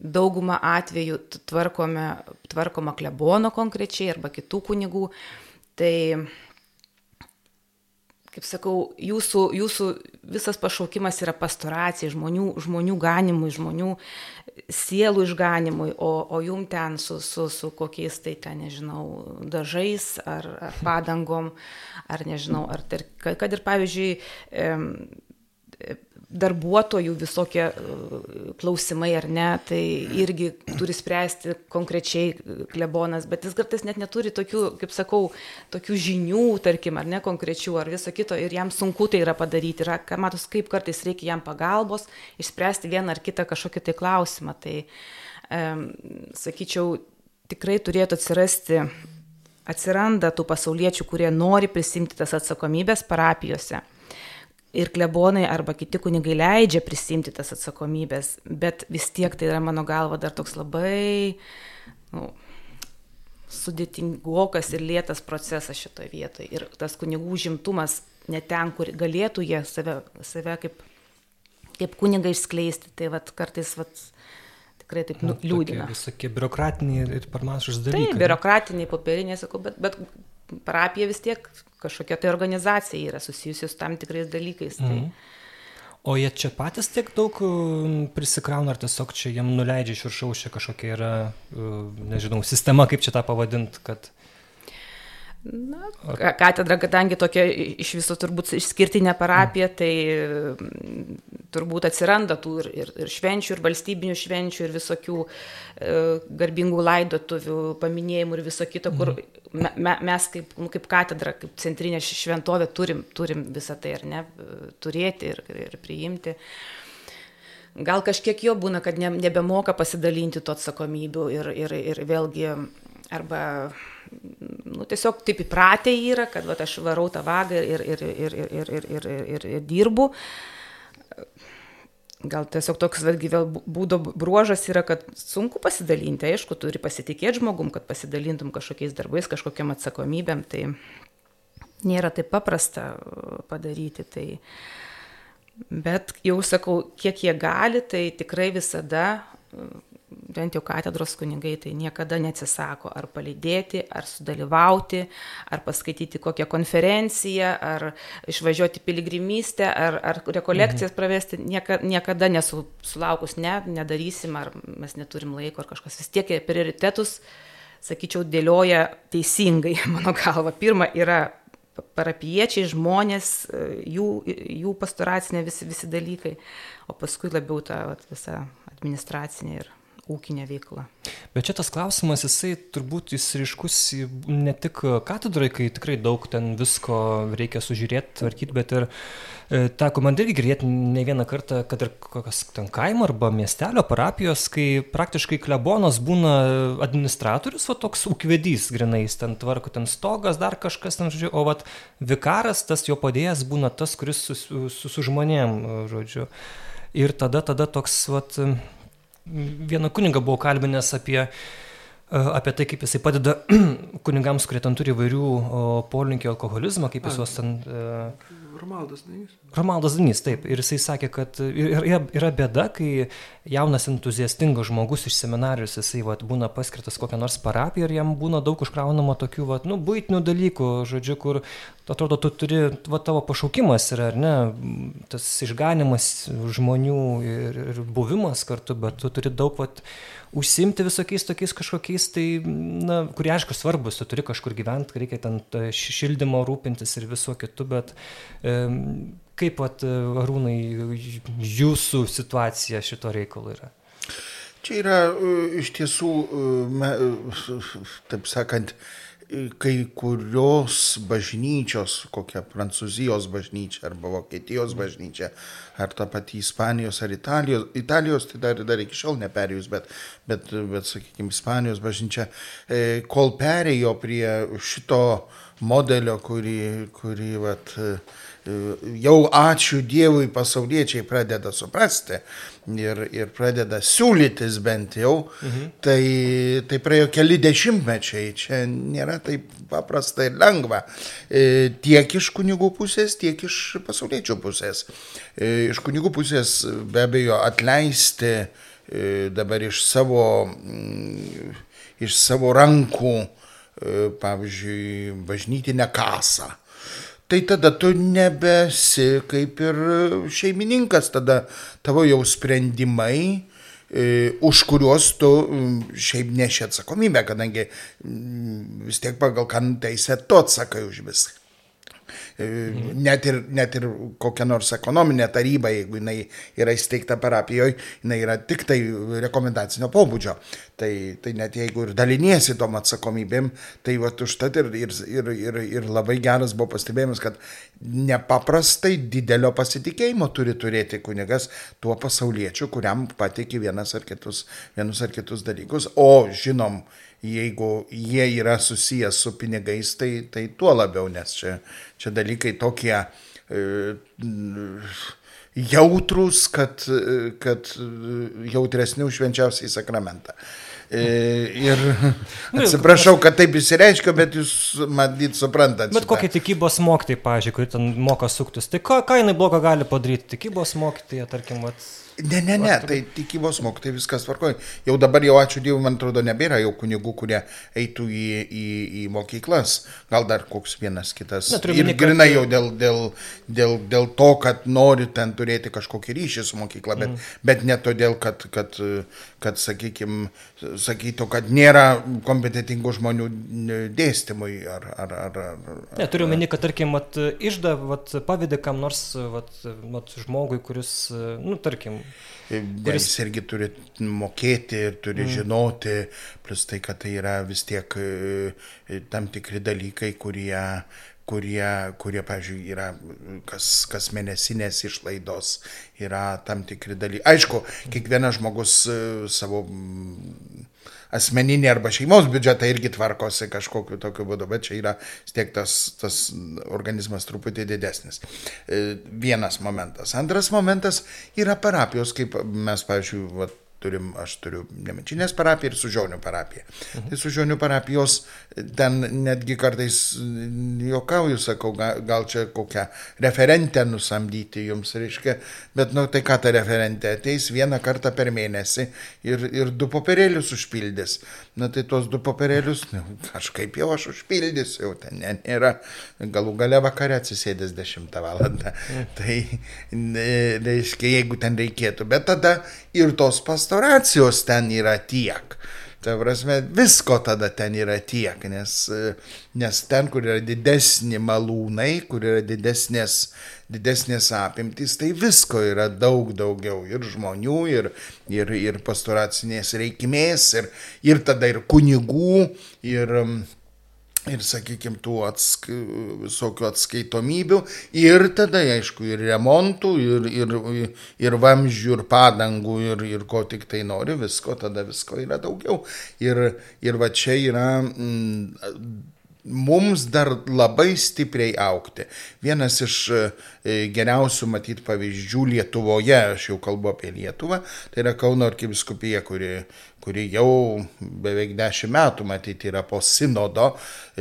dauguma atvejų tvarkome, tvarkoma klebono konkrečiai arba kitų kunigų. Tai kaip sakau, jūsų, jūsų visas pašaukimas yra pastoracija, žmonių, žmonių ganimui, žmonių sielų išganimui, o, o jum ten su, su, su kokiais tai ten, nežinau, dažais ar, ar padangom, ar nežinau, ar ter, kad ir pavyzdžiui, darbuotojų visokie e, klausimai ar ne, tai irgi turi spręsti konkrečiai klebonas, bet jis kartais net neturi tokių, kaip sakau, tokių žinių, tarkim, ar ne konkrečių, ar viso kito, ir jam sunku tai yra padaryti. Yra, matos, kaip kartais reikia jam pagalbos, išspręsti vieną ar kitą kažkokį tai klausimą. Tai, um, sakyčiau, tikrai turėtų atsirasti, atsiranda tų pasauliečių, kurie nori prisimti tas atsakomybės parapijose ir klebonai arba kiti kunigai leidžia prisimti tas atsakomybės, bet vis tiek tai yra mano galva dar toks labai nu, sudėtingokas ir lėtas procesas šitoje vietoje. Ir tas kunigų žimtumas ne ten, kur galėtų jie save, save kaip, kaip kunigai išskleisti, tai vat, kartais vat, tikrai taip nu, liūdina. Visokie biurokratiniai ir per mažus dalykai. Taip, biurokratiniai, popieriniai, sakau, bet, bet parapija vis tiek kažkokia tai organizacija yra susijusi su tam tikrais dalykais. Tai... Mm. O jie čia patys tiek daug prisikrauna, ar tiesiog čia jiem nuleidžia iš viršaus, čia kažkokia yra, nežinau, sistema, kaip čia tą pavadinti, kad... Na, katedra, kadangi tokia iš viso turbūt išskirtinė parapija, tai turbūt atsiranda tų ir, ir, ir švenčių, ir valstybinių švenčių, ir visokių e, garbingų laidotuvių paminėjimų ir viso kito, kur me, me, mes kaip, nu, kaip katedra, kaip centrinė šventovė turim, turim visą tai ar ne, turėti ir, ir priimti. Gal kažkiek jo būna, kad ne, nebemoka pasidalinti to atsakomybių ir, ir, ir vėlgi arba nu, tiesiog taip įpratę yra, kad va, aš varau tą vagą ir, ir, ir, ir, ir, ir, ir, ir, ir dirbu. Gal tiesiog toks vėlgi vėl būdo bruožas yra, kad sunku pasidalinti, aišku, turi pasitikėti žmogum, kad pasidalintum kažkokiais darbais, kažkokiam atsakomybėm, tai nėra taip paprasta padaryti. Tai, bet jau sakau, kiek jie gali, tai tikrai visada bent jau katedros kunigai tai niekada neatsisako ar palydėti, ar sudalyvauti, ar paskaityti kokią konferenciją, ar išvažiuoti piligrimystę, ar, ar rekolekcijas mhm. pravesti, nieka, niekada nesulaukus, ne, nedarysim, ar mes neturim laiko, ar kažkas vis tiek prioritetus, sakyčiau, dėlioja teisingai, mano galva. Pirma yra parapiečiai, žmonės, jų, jų pastoracinė visi, visi dalykai, o paskui labiau ta vat, visa administracinė ir ūkinė veikla. Bet čia tas klausimas, jisai turbūt jis ryškus ne tik katedrai, kai tikrai daug ten visko reikia sužiūrėti, tvarkyti, bet ir e, teko man irgi girdėti ne vieną kartą, kad ir kokios ten kaimo arba miestelio parapijos, kai praktiškai klebonas būna administratorius, o toks ūkvedys grinais, ten tvarko ten stogas, dar kažkas ten, žodžiu, o vat vikaras, tas jo padėjęs būna tas, kuris su, su, su, žmonėm, žodžiu. Ir tada, tada toks, vat, vieną kunigą buvau kalbinęs apie, e, apie tai, kaip jisai padeda kunigams, kurie ten turi įvairių polinkį alkoholizmą, kaip jis juos ten... Uh, Romaldas Danys. Romaldas Danys, taip. Ir jisai sakė, kad yra, yra bėda, kai jaunas entuziastingas žmogus iš seminarijos, jisai vat, būna paskirtas kokią nors parapiją ir jam būna daug užkraunama tokių vat, nu, būtinių dalykų, žodžiu, kur atrodo, tu turi, va, tavo pašaukimas yra, ar ne, tas išganimas žmonių ir, ir buvimas kartu, bet tu turi daug vat, užsimti visokiais tokiais kažkokiais, tai, na, kurie aišku svarbus, tu turi kažkur gyventi, reikia ten šildymo rūpintis ir viso kitu, bet e, kaip pat arūnai jūsų situacija šito reikalo yra? Čia yra e, iš tiesų, e, taip sakant, kai kurios bažnyčios, kokia Prancūzijos bažnyčia arba Vokietijos bažnyčia, ar ta pati Ispanijos ar Italijos, Italijos tai dar, dar iki šiol neperėjus, bet, bet, bet sakykime, Ispanijos bažnyčia, e, kol perėjo prie šito modelio, kurį, kurį vat, jau ačiū Dievui pasauliečiai pradeda suprasti ir, ir pradeda siūlytis bent jau, mhm. tai, tai praėjo keli dešimtmečiai, čia nėra taip paprasta ir lengva. E, tiek iš kunigų pusės, tiek iš pasauliečių pusės. E, iš kunigų pusės be abejo atleisti e, dabar iš savo, mm, iš savo rankų, pavyzdžiui, bažnytinę kasą tai tada tu nebesi kaip ir šeimininkas, tada tavo jau sprendimai, e, už kuriuos tu šiaip neši atsakomybę, kadangi vis tiek pagal ką teisę tu atsakai už viską. Mhm. Net ir, net ir kokia nors ekonominė taryba, jeigu jinai yra įsteigta parapijoje, jinai yra tik tai rekomendacinio pobūdžio. Tai, tai net jeigu ir daliniesi tom atsakomybėm, tai va užtat ir, ir, ir, ir, ir labai geras buvo pastebėjimas, kad nepaprastai didelio pasitikėjimo turi turėti kunigas tuo pasauliečiu, kuriam patikė vienas ar kitus, vienus ar kitus dalykus. O žinom, jeigu jie yra susijęs su pinigais, tai, tai tuo labiau, nes čia, čia dalykai tokie e, jautrus, kad, kad jautresni už švenčiausiai sakramentą. E, ir nu, atsiprašau, kad taip įsireiškiu, bet jūs matyt suprantate. Bet kokie tikybos mokytai, pažiūrėjau, kurie ten moka suktis, tai ką, ką jinai blogo gali padaryti? Tikybos mokytai, tarkim, vat, Ne, ne, ne, tai tikybos mokytai viskas tvarkoja. Jau dabar jau ačiū Dievui, man atrodo, nebėra jau kunigų, kurie eitų į, į, į mokyklas. Gal dar koks vienas kitas. Na, ir grinai jau dėl, dėl, dėl, dėl to, kad nori ten turėti kažkokį ryšį su mokykla, bet, mm. bet ne todėl, kad, kad, kad sakykime, sakytų, kad nėra kompetitingų žmonių dėstymui. Ar, ar, ar, ar, ne, turiu meni, kad tarkim, išda, pavydė kam nors vat, vat, žmogui, kuris, nu, tarkim, Kuris jis irgi turi mokėti ir turi mm. žinoti, plus tai, kad tai yra vis tiek e, tam tikri dalykai, kurie, kurie, kurie pavyzdžiui, yra kas, kas mėnesinės išlaidos, yra tam tikri dalykai. Aišku, kiekvienas žmogus e, savo asmeninį arba šeimos biudžetą irgi tvarkosi kažkokiu tokiu būdu, bet čia yra tiek tas, tas organizmas truputį didesnis. E, vienas momentas. Antras momentas yra parapijos, kaip mes, pavyzdžiui, vat, turim, aš turiu Nemenčinės parapiją ir Sužionių parapiją. Mhm. Tai Sužionių parapijos ten netgi kartais juokauju, sakau, gal čia kokią referentę nusamdyti jums, reiškia, bet nu tai ką ta referentė ateis vieną kartą per mėnesį ir, ir du popierėlius užpildys. Na tai tuos du popierėlius nu, kažkaip jau aš užpildysiu, jau ten nėra, galų gale vakare atsisėdęs 10 valandą. Tai reiškia, jeigu ten reikėtų, bet tada ir tos pastoracijos ten yra tiek. Ta prasme, visko tada ten yra tiek, nes, nes ten, kur yra didesni malūnai, kur yra didesnės, didesnės apimtys, tai visko yra daug daugiau. Ir žmonių, ir, ir, ir pastoracinės reikmės, ir, ir tada ir kunigų, ir ir, sakykime, tų atsk visokių atskaitomybių ir tada, aišku, ir remontų, ir, ir, ir vamzdžių, ir padangų, ir, ir ko tik tai nori, visko, tada visko yra daugiau. Ir, ir va čia yra mm, mums dar labai stipriai aukti. Vienas iš e, geriausių matyti pavyzdžių Lietuvoje, aš jau kalbu apie Lietuvą, tai yra Kauno arkiviskupija, kuri kuri jau beveik dešimt metų matyti yra po sinodo,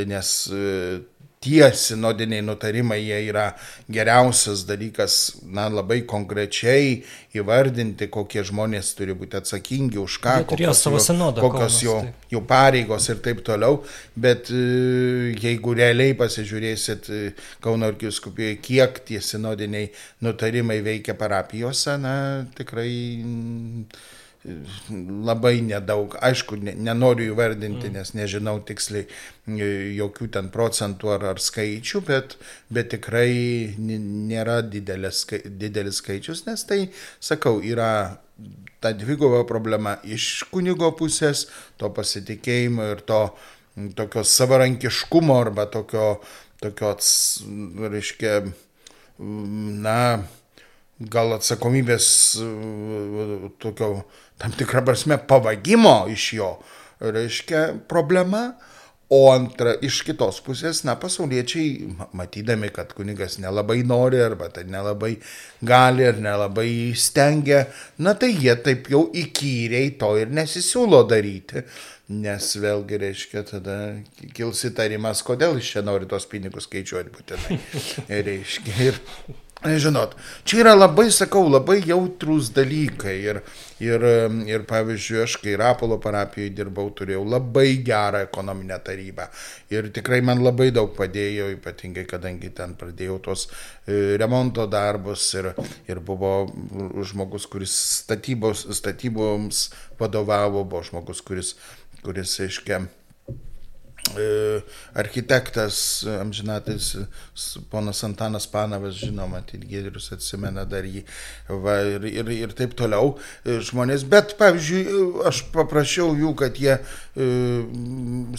nes e, tie sinodiniai nutarimai jie yra geriausias dalykas, na, labai konkrečiai įvardinti, kokie žmonės turi būti atsakingi už ką, kokios, jo, sinodą, kokios jo, jų pareigos ir taip toliau. Bet e, jeigu realiai pasižiūrėsit e, Kauno arkivyskupijoje, kiek tie sinodiniai nutarimai veikia parapijose, na, tikrai labai nedaug. Aišku, ne, nenoriu įvardinti, mm. nes nežinau tiksliai e, jokių ten procentų ar, ar skaičių, bet, bet tikrai nėra didelis, didelis skaičius, nes tai, sakau, yra ta dviguba problema iš kunigo pusės, to pasitikėjimo ir to tokio savarankiškumo arba tokio, tokio reiškia, na, gal atsakomybės tokio tam tikrą prasme pavagimo iš jo, reiškia problema. O antra, iš kitos pusės, na, pasauliečiai, matydami, kad kunigas nelabai nori, arba tai nelabai gali, ar nelabai stengia, na, tai jie taip jau įkyriai to ir nesisiūlo daryti. Nes vėlgi, reiškia, tada kils įtarimas, kodėl iš čia nori tos pinigus skaičiuoti būtinai. reiškia, ir Žinot, čia yra labai, sakau, labai jautrus dalykai ir, ir, ir pavyzdžiui, aš kai Rapolo parapijoje dirbau, turėjau labai gerą ekonominę tarybą. Ir tikrai man labai daug padėjo, ypatingai kadangi ten pradėjau tos e, remonto darbus ir, ir buvo žmogus, kuris statybos, statyboms vadovavo, buvo žmogus, kuris, kuris aiškiai, architektas amžinatais ponas Antanas Panavas, žinoma, tai Gėdrius atsimena dar jį. Va, ir, ir, ir taip toliau e, žmonės. Bet, pavyzdžiui, aš paprašiau jų, kad jie e,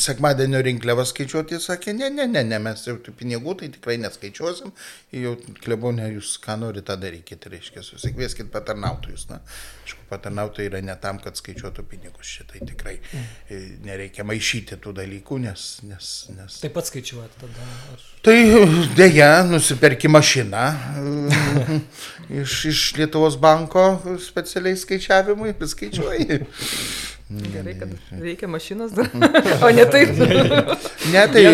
sekmadienio rinkliavą skaičiuoti, sakė, ne, ne, ne, ne, mes jau tų pinigų tai tikrai neskaičiuosim, jau klebonė, jūs ką norite, tą darykite, reiškia, susikvieskit patarnautojus. Na, aišku, patarnautojai yra ne tam, kad skaičiuotų pinigus, šitai tikrai e, nereikia maišyti tų dalykų, nes nes, nes, nes... Taip pat skaičiuoti tada. Aš... Tai dėja, nusiperki mašiną iš, iš Lietuvos banko specialiai skaičiavimui, skaičiuoji. Gerai, kad reikia mašinos dar, o ne taip. ne, tai,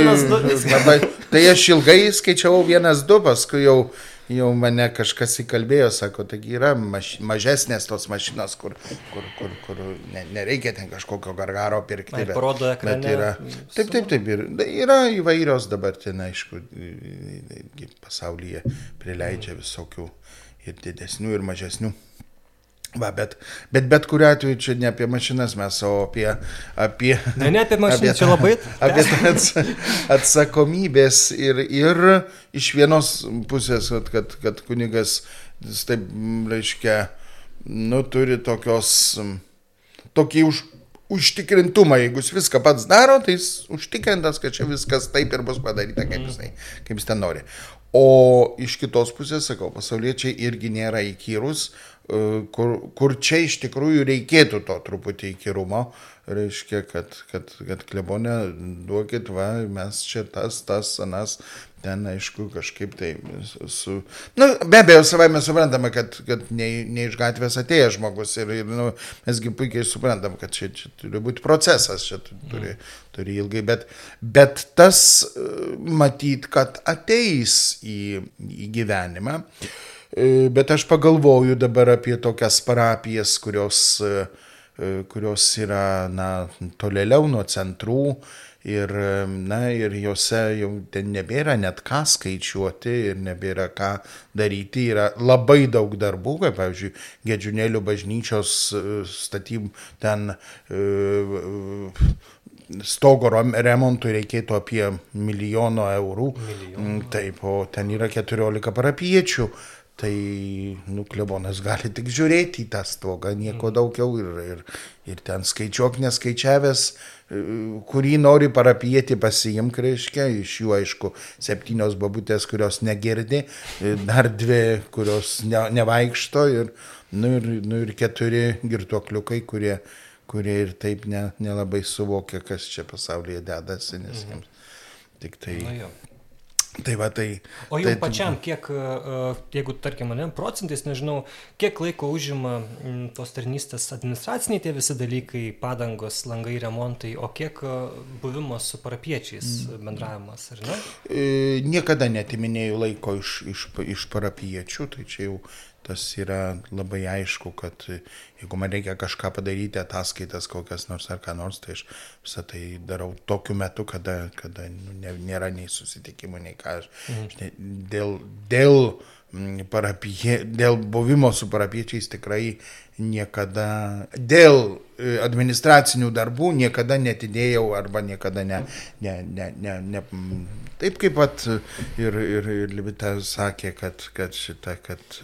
labai, tai aš ilgai skaičiavau vienas du, paskui jau jau mane kažkas įkalbėjo, sako, taigi yra maž, mažesnės tos mašinos, kur, kur, kur, kur ne, nereikia ten kažkokio gargaro pirkti. Bet, parodo ekrane. Bet yra, taip, taip, taip, ir, yra įvairios dabar ten, aišku, pasaulyje prileidžia visokių ir didesnių, ir mažesnių. Va, bet, bet bet kuriu atveju čia ne apie mašinas mes, o apie... apie ne, ne apie mašinas, apie, čia labai... Apie ats, atsakomybės ir, ir iš vienos pusės, kad, kad, kad kunigas, taip, reiškia, nu, turi tokios, tokį už, užtikrintumą, jeigu jis viską pats daro, tai jis užtikrintas, kad čia viskas taip ir bus padaryta, kaip jis, kaip jis ten nori. O iš kitos pusės, sakau, pasauliečiai irgi nėra įkyrus, e, kur, kur čia iš tikrųjų reikėtų to truputį įkyrumo, reiškia, kad, kad, kad klebonė duokit, va, mes čia tas, tas, anas, ten, aišku, kažkaip tai su... Na, nu, be abejo, savai mes suprantame, kad, kad ne, ne iš gatvės atėjęs žmogus ir, ir nu, mesgi puikiai suprantam, kad čia, čia turi būti procesas, čia turi, turi ilgai, bet, bet tas matyt, kad ateis į, į gyvenimą. Bet aš pagalvoju dabar apie tokias parapijas, kurios, kurios yra na, tolėliau nuo centrų Ir, na, ir juose jau ten nebėra net ką skaičiuoti ir nebėra ką daryti. Yra labai daug darbų, kaip, pavyzdžiui, Gedžiunėlių bažnyčios e, statybų ten e, stogo remontui reikėtų apie milijono eurų. Milijono. Taip, o ten yra 14 parapiečių. Tai, nu, klebonas gali tik žiūrėti į tą stogą, nieko mm. daugiau ir, ir, ir ten skaičiuok neskaičiavęs, e, kurį nori parapieti pasiimk, reiškia, iš jų aišku septynios babutės, kurios negirdi, e, dar dvi, kurios ne, nevaikšto ir, nu, ir, nu, ir keturi girtuokliukai, kurie, kurie ir taip ne, nelabai suvokia, kas čia pasaulyje dedasi, nes mhm. jiems tik tai... Nu, jo. Tai va, tai. O jums tai, pačiam, kiek, jeigu, tarkim, mane procentais, nežinau, kiek laiko užima tos tarnystės administraciniai tie visi dalykai, padangos, langai, remontai, o kiek buvimo su parapiečiais mm. bendravimas, ar ne? E, niekada netiminėjau laiko iš, iš, iš parapiečių, tai čia jau tas yra labai aišku, kad jeigu man reikia kažką padaryti, ataskaitas kokias nors ar ką nors, tai aš visą tai darau tokiu metu, kada, kada nu, nėra nei susitikimų, nei ką. Aš, mhm. ne, dėl, dėl, parapie, dėl buvimo su parapiečiais tikrai niekada, dėl e, administracinių darbų niekada netidėjau arba niekada ne, ne, ne, ne, ne taip kaip pat ir, ir, ir Libita sakė, kad, kad šita, kad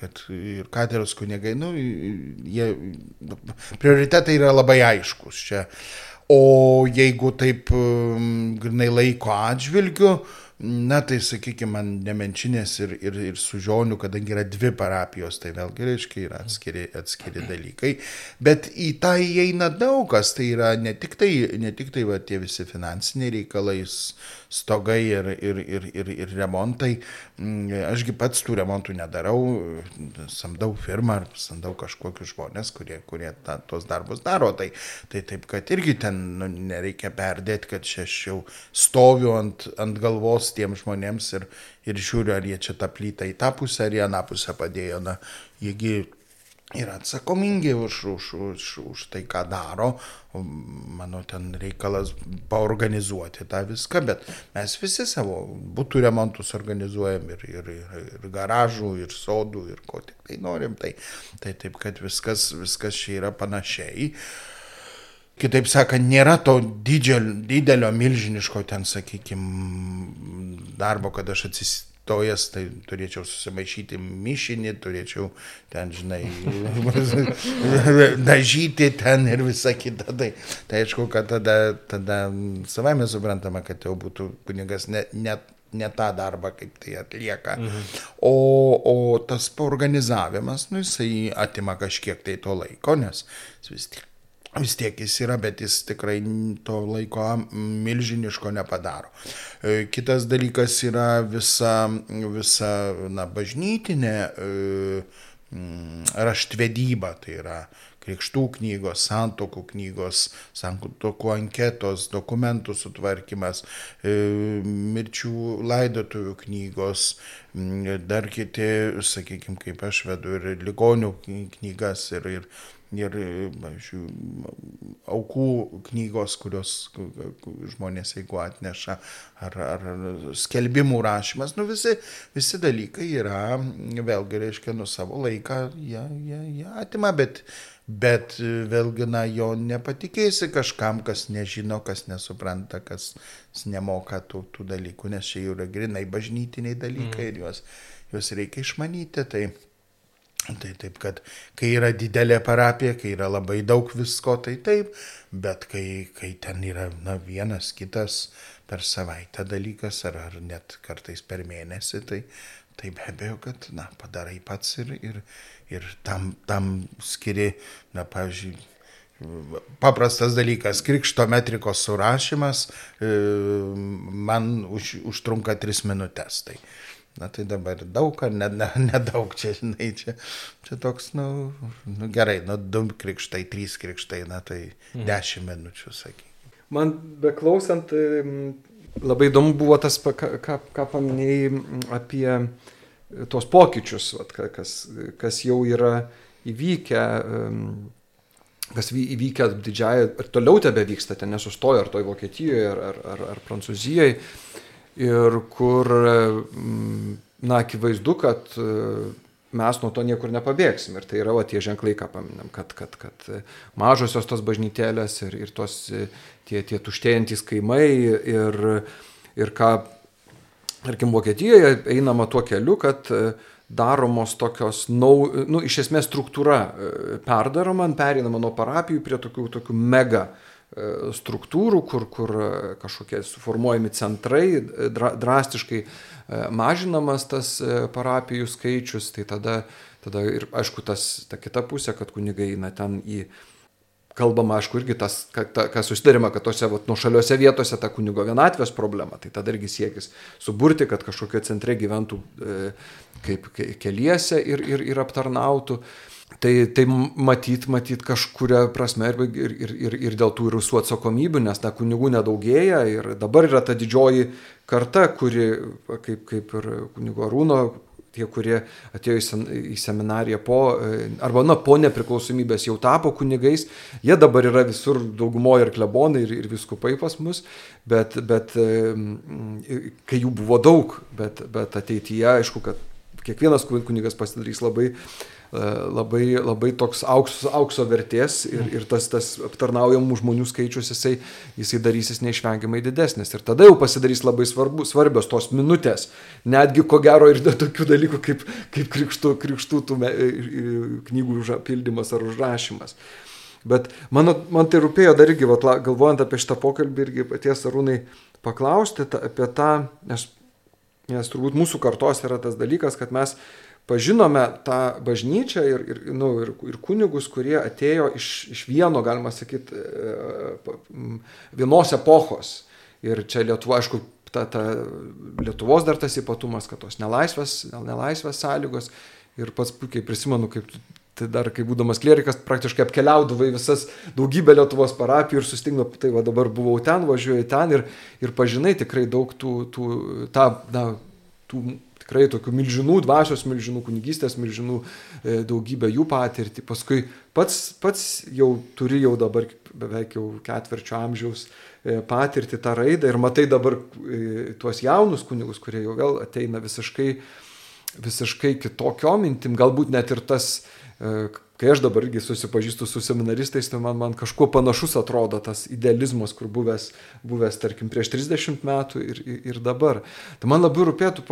kad ir katedros kunigai, nu, jie, prioritetai yra labai aiškus čia. O jeigu taip um, grinai laiko atžvilgiu, Na, tai sakykime, man nemenčinės ir, ir, ir sužionių, kadangi yra dvi parapijos, tai vėlgi reiškia yra atskiri, atskiri dalykai. Bet į tą įeina daug kas, tai yra ne tik tai, ne tik tai va, tie visi finansiniai reikalai, stogai ir, ir, ir, ir, ir remontai. Mm, ašgi pats tų remontų nedarau, samdau firmą ar samdau kažkokius žmonės, kurie, kurie ta, tos darbus daro. Tai, tai taip, kad irgi ten nu, nereikia perdėti, kad čia aš jau stoviu ant, ant galvos tiem žmonėms ir, ir žiūriu, ar jie čia tą plytą į tą pusę ar į aną pusę padėjo. Na, jiegi yra atsakomingi už, už, už, už tai, ką daro. Mano ten reikalas paorganizuoti tą viską, bet mes visi savo būtų remontus organizuojam ir, ir, ir, ir garažų, ir sodų, ir ko tik tai norim. Tai, tai taip, kad viskas, viskas čia yra panašiai. Kitaip sakant, nėra to didžio, didelio, milžiniško ten, sakykime, darbo, kad aš atsistojęs, tai turėčiau susimaišyti mišinį, turėčiau ten, žinai, dažyti ten ir visa kita. Tai, tai aišku, kad tada, tada savai mes suprantama, kad jau būtų kunigas net ne, ne tą darbą, kaip tai atlieka. Mhm. O, o tas organizavimas, nu, jisai atima kažkiek tai to laiko, nes vis tik vis tiek jis yra, bet jis tikrai to laiko milžiniško nepadaro. E, kitas dalykas yra visa, visa na, bažnytinė e, raštvedyba, tai yra krikštų knygos, santokų knygos, santokų anketos, dokumentų sutvarkymas, e, mirčių laidotuvių knygos, dar kiti, sakykime, kaip aš vedu ir ligonių knygas ir, ir ir, pavyzdžiui, aukų knygos, kurios žmonės jeigu atneša, ar, ar skelbimų rašymas, nu visi, visi dalykai yra, vėlgi, reiškia, nu savo laiką jie, jie, jie atima, bet, bet vėlgi, na, jo nepatikėsi kažkam, kas nežino, kas nesupranta, kas nemoka tų, tų dalykų, nes čia jau yra grinai bažnytiniai dalykai mm. ir juos, juos reikia išmanyti. Tai, Tai taip, kad kai yra didelė parapija, kai yra labai daug visko, tai taip, bet kai, kai ten yra na, vienas, kitas per savaitę dalykas, ar, ar net kartais per mėnesį, tai, tai be abejo, kad na, padarai pats ir, ir, ir tam, tam skiri, na, pavyzdžiui, paprastas dalykas, krikšto metrikos surašymas e, man už, užtrunka tris minutės. Tai, Na tai dabar daug ar nedaug, ne, ne čia, žinai, čia, čia toks, nu, nu gerai, nu du krikštai, trys krikštai, na tai mhm. dešimt minučių, sakykime. Man beklausant, labai įdomu buvo tas, ką, ką, paminėjai apie tos pokyčius, vat, kas, kas jau yra įvykę kas įvykę didžiąją ir toliau tebe vyksta, ten nesustoja ar toj Vokietijoje, ar, ar, ar, ar Prancūzijoje. Ir kur, mm, na, akivaizdu, kad mes nuo to niekur nepabėgsim. Ir tai yra va, tie ženklai, ką paminam, kad, kad, kad mažosios tos bažnytėlės ir, ir tos tie, tie tuštėjantys kaimai ir, ir ką, tarkim, Vokietijoje einama tuo keliu, kad daromos tokios, nau, nu, iš esmės struktūra perdaroma, perinama nuo parapijų prie tokių, tokių mega struktūrų, kur, kur kažkokie suformuojami centrai, dra, drastiškai mažinamas tas parapijų skaičius, tai tada, tada ir aišku tas, ta kita pusė, kad kunigai eina ten į kalbama, aišku, irgi tas, kas susidarima, kad tose vat, nuošaliuose vietose ta kunigo vienatvės problema, tai tada irgi siekis suburti, kad kažkokio centre gyventų e, kaip keliese ir, ir, ir aptarnautų. Tai, tai matyt, matyt kažkuria prasme ir, ir, ir, ir dėl tų ir visų atsakomybių, nes ta kunigų nedaugėja ir dabar yra ta didžioji karta, kuri, kaip, kaip ir kunigo Arūno tie, kurie atėjo į seminariją po, e, arba, na, po nepriklausomybės jau tapo kunigais, jie dabar yra visur daugumoje ir klebonai, ir, ir viskupai pas mus, bet, bet e, kai jų buvo daug, bet, bet ateityje, aišku, kad kiekvienas kunigas pasidarys labai labai, labai toks aukso, aukso vertės ir, ir tas, tas aptarnaujamų žmonių skaičius jisai, jisai darysis neišvengiamai didesnis. Ir tada jau pasidarys labai svarbu, svarbios tos minutės, netgi ko gero ir tokių dalykų kaip, kaip krikštų, krikštų tų me, knygų pildymas ar užrašymas. Bet mano, man tai rūpėjo dar irgi, vat, galvojant apie šitą pokalbį, irgi paties arūnai paklausti ta, apie tą, nes, nes turbūt mūsų kartos yra tas dalykas, kad mes pažinome tą bažnyčią ir, ir, nu, ir, ir kunigus, kurie atėjo iš, iš vieno, galima sakyti, e, vienos epochos. Ir čia Lietuva, aišku, ta, ta Lietuvos dar tas ypatumas, kad tos nelaisvės, nelaisvės sąlygos. Ir pats puikiai prisimenu, kaip tai dar, kai būdamas klerikas, praktiškai apkeliaudavai visas daugybę Lietuvos parapijų ir sustingno, tai va dabar buvau ten, važiuoju ten ir, ir pažinai tikrai daug tų, tų, tą, na, tų tikrai tokių milžinų, dvasios milžinų, kunigystės milžinų, e, daugybę jų patirtį. Paskui pats, pats jau turi jau dabar beveik jau ketvirčio amžiaus e, patirti tą raidą ir matai dabar e, tuos jaunus kunigus, kurie jau vėl ateina visiškai, visiškai kitokiom mintim, galbūt net ir tas kai aš dabar irgi susipažįstu su seminaristais, tai man, man kažkuo panašus atrodo tas idealizmas, kur buvęs, buvęs tarkim, prieš 30 metų ir, ir dabar. Tai man labai rūpėtų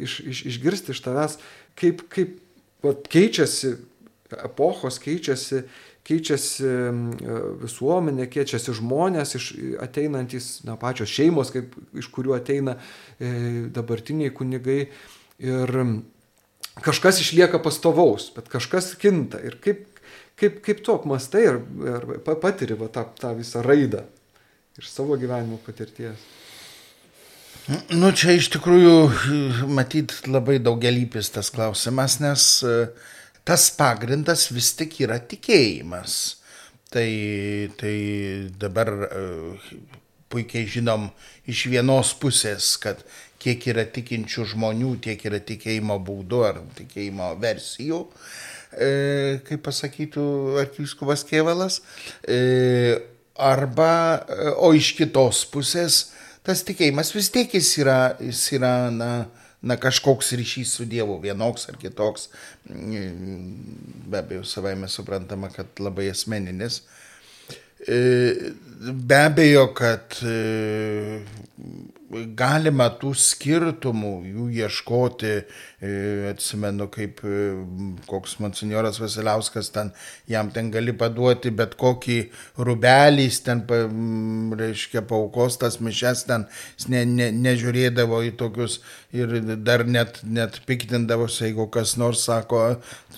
iš, iš, išgirsti iš tavęs, kaip, kaip va, keičiasi epochos, keičiasi, keičiasi visuomenė, keičiasi žmonės, iš, ateinantis, na, pačios šeimos, kaip, iš kurių ateina e, dabartiniai kunigai. Ir kažkas išlieka pastovaus, bet kažkas kinta. Ir kaip, kaip, kaip tu apmastai ar, ar patiri va, tą, tą visą raidą iš savo gyvenimo patirties? Nu, čia iš tikrųjų matyt labai daugelypis tas klausimas, nes e, tas pagrindas vis tik yra tikėjimas. Tai, tai dabar e, puikiai žinom iš vienos pusės, kad kiek yra tikinčių žmonių, tiek yra tikėjimo būdų ar tikėjimo versijų, e, kaip pasakytų arkivyskupas Kievalas. E, arba, e, o iš kitos pusės, tas tikėjimas vis tiek jis yra, jis yra na, na, kažkoks ryšys su Dievu, vienoks ar kitoks, be abejo, savai mes suprantama, kad labai asmeninis. E, be abejo, kad e, galima tų skirtumų, jų ieškoti. E, atsimenu, kaip e, koks monsinjoras Vasiliauskas ten, jam ten gali paduoti bet kokį rubelį, ten, reiškia, paukos tas mišes ten, jis ne, ne, nežiūrėdavo į tokius ir dar net, net piktindavosi, jeigu kas nors sako,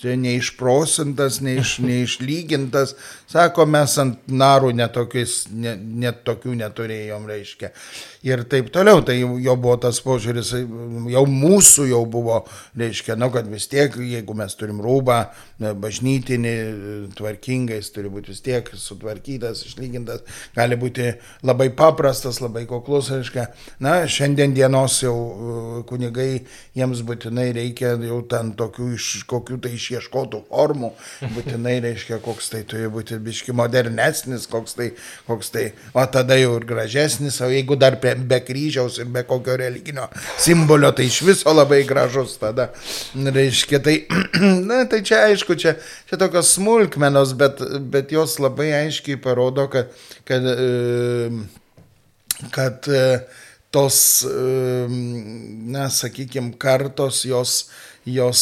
čia neišprosintas, neiš, neišlygintas, sako, mes ant narų netokiais, net, net tokių neturėjom, reiškia. Ir taip toliau toliau, tai jo buvo tas požiūris, jau mūsų jau buvo, reiškia, nu, kad vis tiek, jeigu mes turim rūbą, bažnytinį, tvarkingai, jis turi būti vis tiek sutvarkytas, išlygintas, gali būti labai paprastas, labai kuklus, reiškia, na, šiandien dienos jau e, kunigai, jiems būtinai reikia jau ten tokių iš kokių tai išieškotų formų, būtinai reiškia, koks tai turi būti biški modernesnis, koks tai, koks tai, o tada jau ir gražesnis, o jeigu dar be, be kryžiaus ir be kokio religinio simbolio, tai iš viso labai gražus tada, reiškia, tai, na, tai čia aišku, čia, čia tokios smulkmenos, bet, bet jos labai aiškiai parodo, kad, kad, kad tos, na, sakykime, kartos jos jos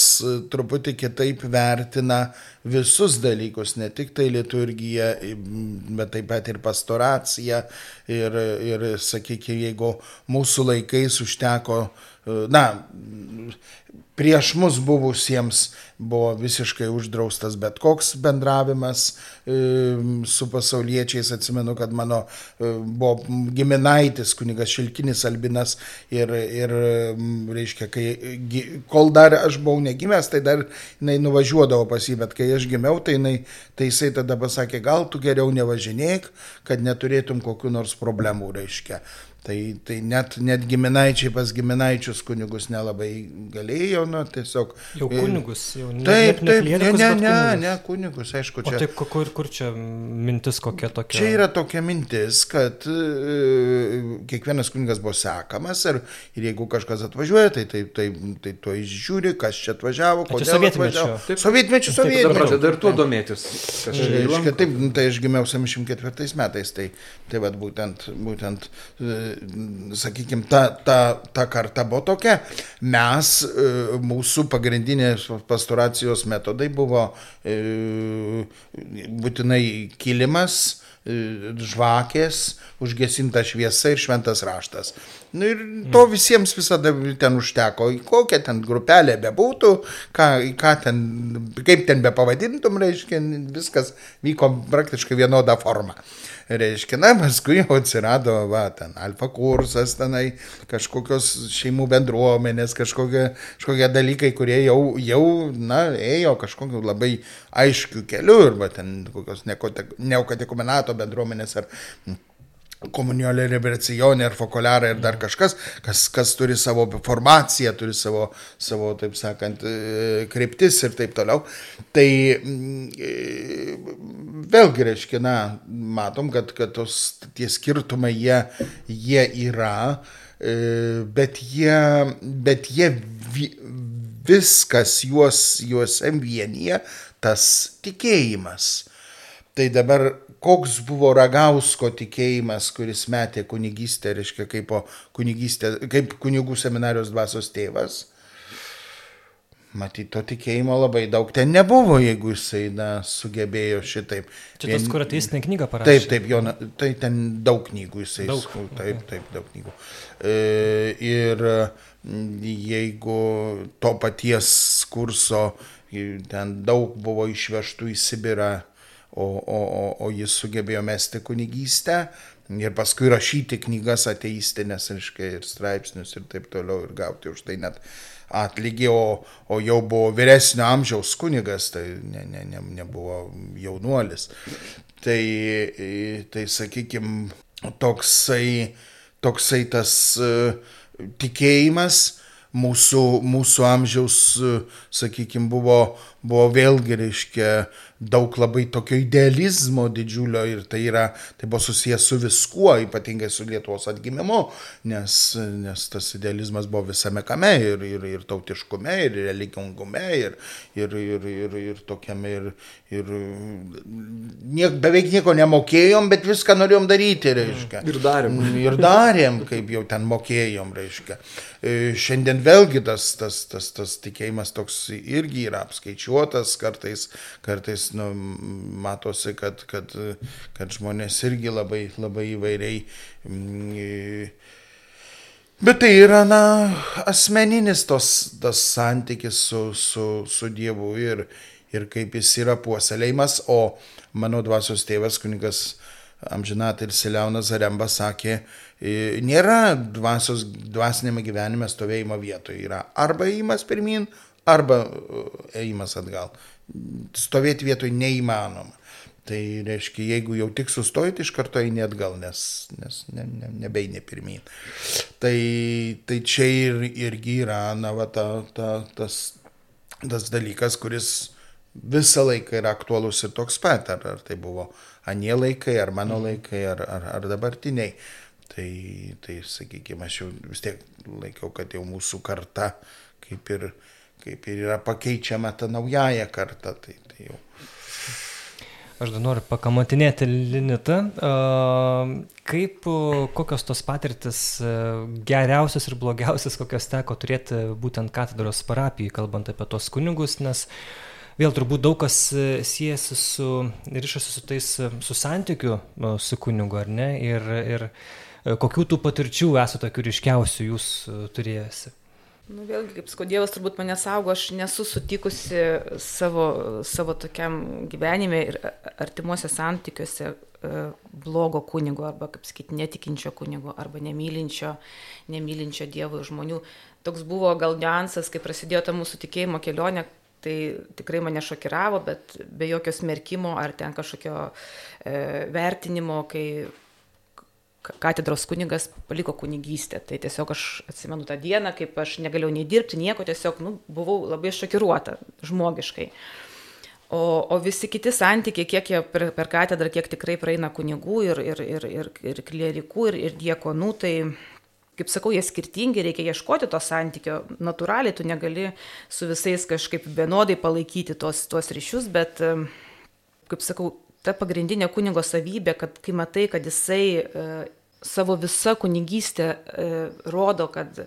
truputį kitaip vertina visus dalykus, ne tik tai liturgija, bet taip pat ir pastoracija. Ir, ir sakykime, jeigu mūsų laikais užteko, na, prieš mus buvusiems buvo visiškai uždraustas bet koks bendravimas e, su pasauliečiais. Atsimenu, kad mano e, buvo giminaitis kunigas Šilkinis Albinas ir, ir reiškia, kai, kol dar aš buvau negimęs, tai dar jinai nuvažiuodavo pas jį, bet kai aš gimiau, tai, jinai, tai jisai tada pasakė, gal tu geriau nevažinėk, kad neturėtum kokiu nors problemų, reiškia. Tai, tai net, net giminaičiai pas giminaičius kunigus nelabai galėjo, nu, tiesiog. Jau kunigus, jau ne. Taip, ne, taip, ne, ne, ne, ne, ne, kunigus, aišku, čia. O taip, kur, kur čia mintis kokia tokia? Čia yra tokia mintis, kad e, kiekvienas kunigas buvo sekamas ir, ir jeigu kažkas atvažiuoja, tai, tai, tai, tai to išžiūri, kas čia atvažiavo, kodėl atvažiavo. Sovietmečių, sovietmečių. Tada ir tuo domėtis. Reiškia, taip, nu, tai aš gimiau 74 metais, tai, tai vad būtent, būtent e, sakykime, ta, ta, ta karta buvo tokia. Mes, e, mūsų pagrindinės pastoracijos metodai buvo e, būtinai kilimas, e, žvakės, užgesinta šviesa ir šventas raštas. Nu, ir to visiems visada ten užteko, kokia ten grupelė bebūtų, ką, ką ten, kaip ten be pavadintum, reiškia, viskas vyko praktiškai vienodą formą. Reiškia, na, paskui jau atsirado, va, ten alfa kursas, tenai kažkokios šeimų bendruomenės, kažkokie, kažkokie dalykai, kurie jau, jau, na, ėjo kažkokiu labai aiškiu keliu, arba ten kokios neokatekumenato bendruomenės ar komunijolė rebracijonė ar fokuliarai ir dar kažkas, kas, kas turi savo formaciją, turi savo, savo, taip sakant, e, kryptis ir taip toliau. Tai mm, e, vėlgi, reiškia, na, matom, kad, kad tos, tie skirtumai jie, jie yra, e, bet jie, bet jie viskas juos, juose vienyje tas tikėjimas. Tai dabar koks buvo Ragausko tikėjimas, kuris metė kunigystę, reiškia, kaip, kunigystė, kaip kunigų seminarijos dvasios tėvas. Matyt, to tikėjimo labai daug ten nebuvo, jeigu jisai na, sugebėjo šitaip. Čia tas, kur ateistinė knyga parašė. Taip, taip, jo, tai ten daug knygų jisai. Daug. Taip, taip, daug knygų. E, ir jeigu to paties kurso ten daug buvo išvežtų į Sibirą o, o, o, o jis sugebėjo mesti kunigystę ir paskui rašyti knygas ateistinės, reiškia, ir straipsnius ir taip toliau ir gauti už tai net atlygį, o, o jau buvo vyresnio amžiaus kunigas, tai ne, ne, ne, nebuvo jaunuolis. Tai, tai sakykime, toksai, toksai tas uh, tikėjimas mūsų, mūsų amžiaus, uh, sakykime, buvo, buvo vėlgi, reiškia, daug labai tokio idealizmo didžiulio ir tai, yra, tai buvo susijęs su viskuo, ypatingai su Lietuvos atgimimu, nes, nes tas idealizmas buvo visame kame ir, ir, ir tautiškume, ir religingume, ir, ir, ir, ir, ir tokiame, ir, ir niek, beveik nieko nemokėjom, bet viską norėjom daryti, reiškia. Ir darėm. Ir darėm, kaip jau ten mokėjom, reiškia. E, šiandien vėlgi tas, tas, tas, tas tikėjimas toks irgi yra apskaičiuotas, kartais, kartais nu, matosi, kad, kad, kad žmonės irgi labai, labai įvairiai. Mm, bet tai yra, na, asmeninis tos, tas santykis su, su, su Dievu ir, ir kaip jis yra puoselėjimas, o mano dvasios tėvas kunigas amžinat ir Siliaunas Zaremba sakė, e, nėra dvasios, dvasinėme gyvenime stovėjimo vietoje. Yra arba įimas pirmin, arba e, ėjimas atgal. Stovėti vietoje neįmanoma. Tai reiškia, jeigu jau tik sustojit, iš karto eini atgal, nes, nes ne, ne, nebeini pirmin. Tai, tai čia ir, irgi yra, na, va, ta, ta, tas, tas dalykas, kuris visą laiką yra aktualus ir toks pat, ar, ar tai buvo anie laikai, ar mano mhm. laikai, ar, ar, ar dabartiniai. Tai, tai sakykime, aš jau vis tiek laikiau, kad jau mūsų karta kaip ir, kaip ir yra pakeičiama ta naujaja karta. Tai, tai jau Aš dar noriu pakamatinėti Linitą. Kaip, kokios tos patirtis geriausias ir blogiausias, kokios teko turėti būtent katedros parapijai, kalbant apie tos kunigus, nes vėl turbūt daug kas siejasi su, ryšasi su tais, su santykiu su kunigu, ar ne? Ir, ir kokių tų patirčių esate tokių ryškiausių jūs turėjusi? Nu, vėlgi, kaip sakau, Dievas turbūt mane saugo, aš nesu sutikusi savo, savo tokiam gyvenime ir artimuose santykiuose e, blogo kunigo arba, kaip sakyti, netikinčio kunigo arba nemylinčio, nemylinčio Dievo žmonių. Toks buvo gal niuansas, kai prasidėjo ta mūsų tikėjimo kelionė, tai tikrai mane šokiravo, bet be jokio smerkimo ar ten kažkokio e, vertinimo, kai katedros kunigas paliko kunigystę. Tai tiesiog aš atsimenu tą dieną, kaip aš negalėjau nei dirbti, nieko, tiesiog nu, buvau labai šokiruota žmogiškai. O, o visi kiti santykiai, kiek jie per, per katedrą, kiek tikrai praeina kunigų ir, ir, ir, ir, ir klierikų, ir, ir diekonų, tai, kaip sakau, jie skirtingi, reikia ieškoti to santykio. Natūraliai tu negali su visais kažkaip vienodai palaikyti tos, tos ryšius, bet, kaip sakau, ta pagrindinė kunigo savybė, kad kai matai, kad jisai e, savo visą kunigystę e, rodo, kad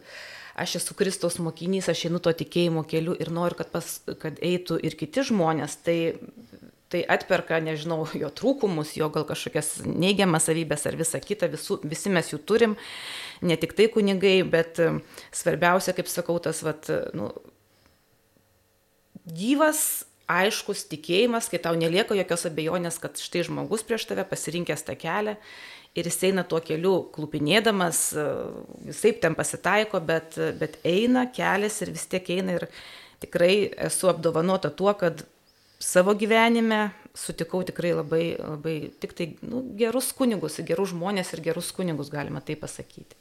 aš esu Kristaus mokinys, aš einu to tikėjimo keliu ir noriu, kad, pas, kad eitų ir kiti žmonės, tai, tai atperka, nežinau, jo trūkumus, jo gal kažkokias neigiamas savybės ar visą kitą, visų, visi mes jų turim, ne tik tai kunigai, bet e, svarbiausia, kaip sakau, tas, vat, nu, gyvas aiškus tikėjimas, kai tau nelieka jokios abejonės, kad štai žmogus prieš tave pasirinkęs tą kelią ir jis eina tuo keliu klupinėdamas, visai ten pasitaiko, bet, bet eina kelias ir vis tiek eina ir tikrai esu apdovanota tuo, kad savo gyvenime sutikau tikrai labai, labai tik tai nu, gerus kunigus, gerus žmonės ir gerus kunigus, galima tai pasakyti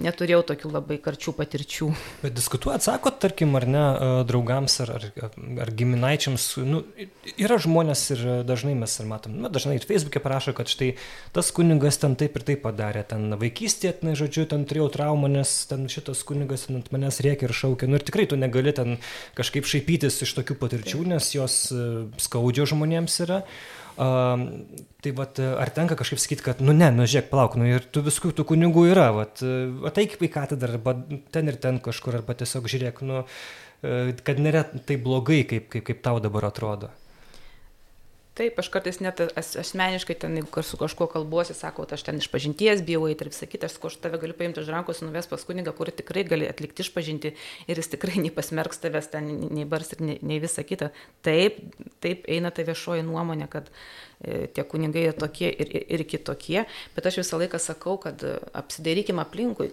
neturėjau tokių labai karčių patirčių. Bet diskutuojat, sakot, tarkim, ar ne, draugams ar, ar, ar giminaičiams, nu, yra žmonės ir dažnai mes ir matom, na, dažnai ir Facebook'e parašo, kad štai tas kunigas ten taip ir taip padarė, ten vaikystėje, na, žodžiu, ten turėjau traumą, nes ten šitas kunigas ant manęs rėkia ir šaukia. Nu ir tikrai tu negali ten kažkaip šaipytis iš tokių patirčių, nes jos skaudžio žmonėms yra. Tai vat, ar tenka kažkaip sakyti, kad, nu ne, nu žiūrėk, palauk, nu ir tų viskų tų kunigų yra, vat, ateik į katedrą, arba ten ir ten kažkur, arba tiesiog žiūrėk, nu, kad nėra taip blogai, kaip, kaip, kaip tau dabar atrodo. Taip, aš kartais net as, asmeniškai ten, jeigu su kažkuo kalbuosi, sakau, aš ten iš pažinties bijau eiti ir visą kitą, aš sakau, aš tave galiu paimti už rankos, nuves pas kunigą, kur tikrai gali atlikti iš pažinti ir jis tikrai nei pasmerks tavęs ten, nei bars ir nei, nei visą kitą. Taip, taip eina ta viešoji nuomonė, kad e, tie kunigai yra tokie ir, ir, ir kitokie, bet aš visą laiką sakau, kad e, apsidairykime aplinkui,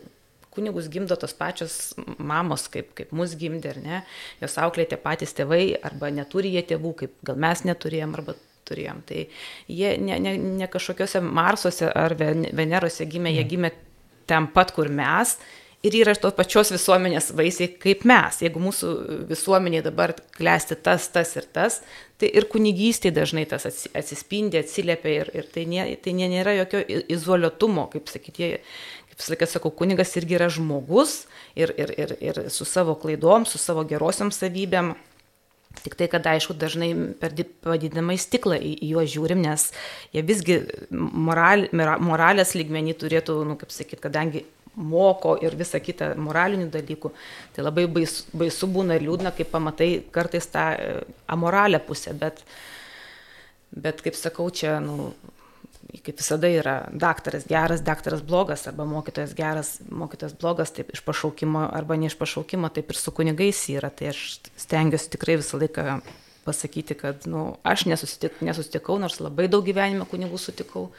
kunigus gimdo tos pačios mamos, kaip, kaip mus gimdė, ar ne, jos auklė tie patys tėvai, arba neturi jie tėvų, kaip gal mes neturėjom, arba turėjom. Tai jie ne, ne, ne kažkokiuose Marsuose ar Venerose gimė, jie mm. gimė ten pat, kur mes. Ir yra tos pačios visuomenės vaisiai kaip mes. Jeigu mūsų visuomeniai dabar klesti tas, tas ir tas, tai ir kunigystė dažnai tas atsispindi, atsiliepia ir, ir tai, nė, tai nėra jokio izoliuotumo, kaip sakyti, kaip visą sakau, kunigas irgi yra žmogus ir, ir, ir, ir su savo klaidom, su savo gerosiam savybėm Tik tai, kad aišku, dažnai per padidinamą stiklą į, į juos žiūrim, nes jie visgi moral, moralės lygmenį turėtų, nu, kaip sakyt, kadangi moko ir visa kita moralinių dalykų, tai labai baisu, baisu būna ir liūdna, kai pamatai kartais tą e, amoralę pusę, bet, bet kaip sakau, čia, nu, kaip visada yra daktaras geras, daktaras blogas, arba mokytojas geras, mokytojas blogas, taip iš pašaukimo arba ne iš pašaukimo, taip ir su kunigais yra. Tai aš stengiuosi tikrai visą laiką pasakyti, kad nu, aš nesusitik, nesusitikau, nors labai daug gyvenime kunigų sutikau,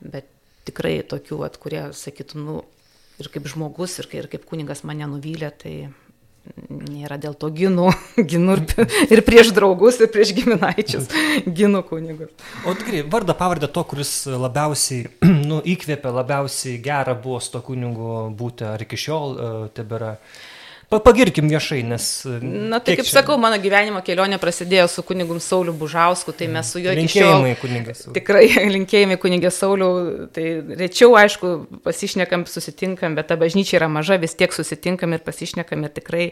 bet tikrai tokių, at, kurie sakytų, nu, ir kaip žmogus, ir, ir kaip kunigas mane nuvylė, tai nėra dėl to ginu, ginu ir, ir prieš draugus, ir prieš giminaičius, ginu kunigus. O tikrai, vardą pavardę to, kuris labiausiai nu, įkvėpė, labiausiai gerą buvo su to kunigu būti, ar iki šiol uh, tebėra. Uh, Pagirkim viešai, nes... E, Na, tai kaip čia... sakau, mano gyvenimo kelionė prasidėjo su kunigum Sauliu Bužausku, tai mes su juo iki šiol... Linkėjimai kunigas. Tikrai linkėjimai kunigės Sauliu, tai rečiau, aišku, pasišnekam, susitinkam, bet ta bažnyčia yra maža, vis tiek susitinkam ir pasišnekam ir tikrai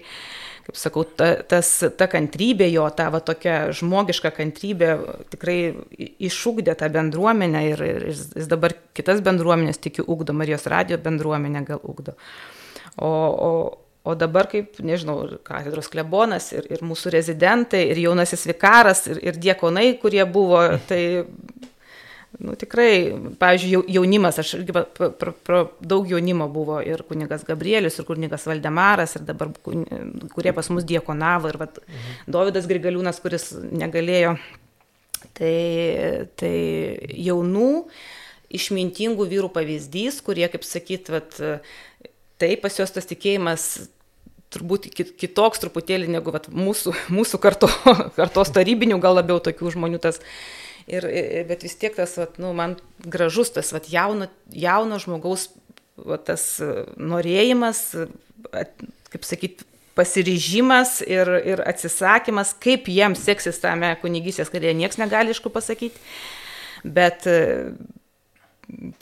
kaip sakau, ta, tas, ta kantrybė jo, ta va tokia žmogiška kantrybė tikrai išūkdė tą bendruomenę ir, ir jis dabar kitas bendruomenės tikiu ugdo, Marijos radio bendruomenę gal ugdo. O, o, O dabar kaip, nežinau, katedros klebonas ir, ir mūsų rezidentai, ir jaunasis vikaras, ir, ir diekonai, kurie buvo, tai, nu tikrai, pavyzdžiui, jaunimas, aš irgi, pra, pra, pra, daug jaunimo buvo ir kunigas Gabrielius, ir kunigas Valdemaras, ir dabar, kurie pas mus diekonavo, ir vat, mhm. Davidas Grigaliūnas, kuris negalėjo, tai, tai jaunų, išmintingų vyrų pavyzdys, kurie, kaip sakyt, vat, tai pas juos tas tikėjimas turbūt kitoks truputėlį negu vat, mūsų, mūsų karto, kartos tarybinių, gal labiau tokių žmonių tas. Ir, bet vis tiek tas, vat, nu, man gražus tas vat, jauno, jauno žmogaus vat, tas norėjimas, at, kaip sakyti, pasiryžimas ir, ir atsisakymas, kaip jiems seksis tame kunigysės, kad jie nieks negali aišku pasakyti. Bet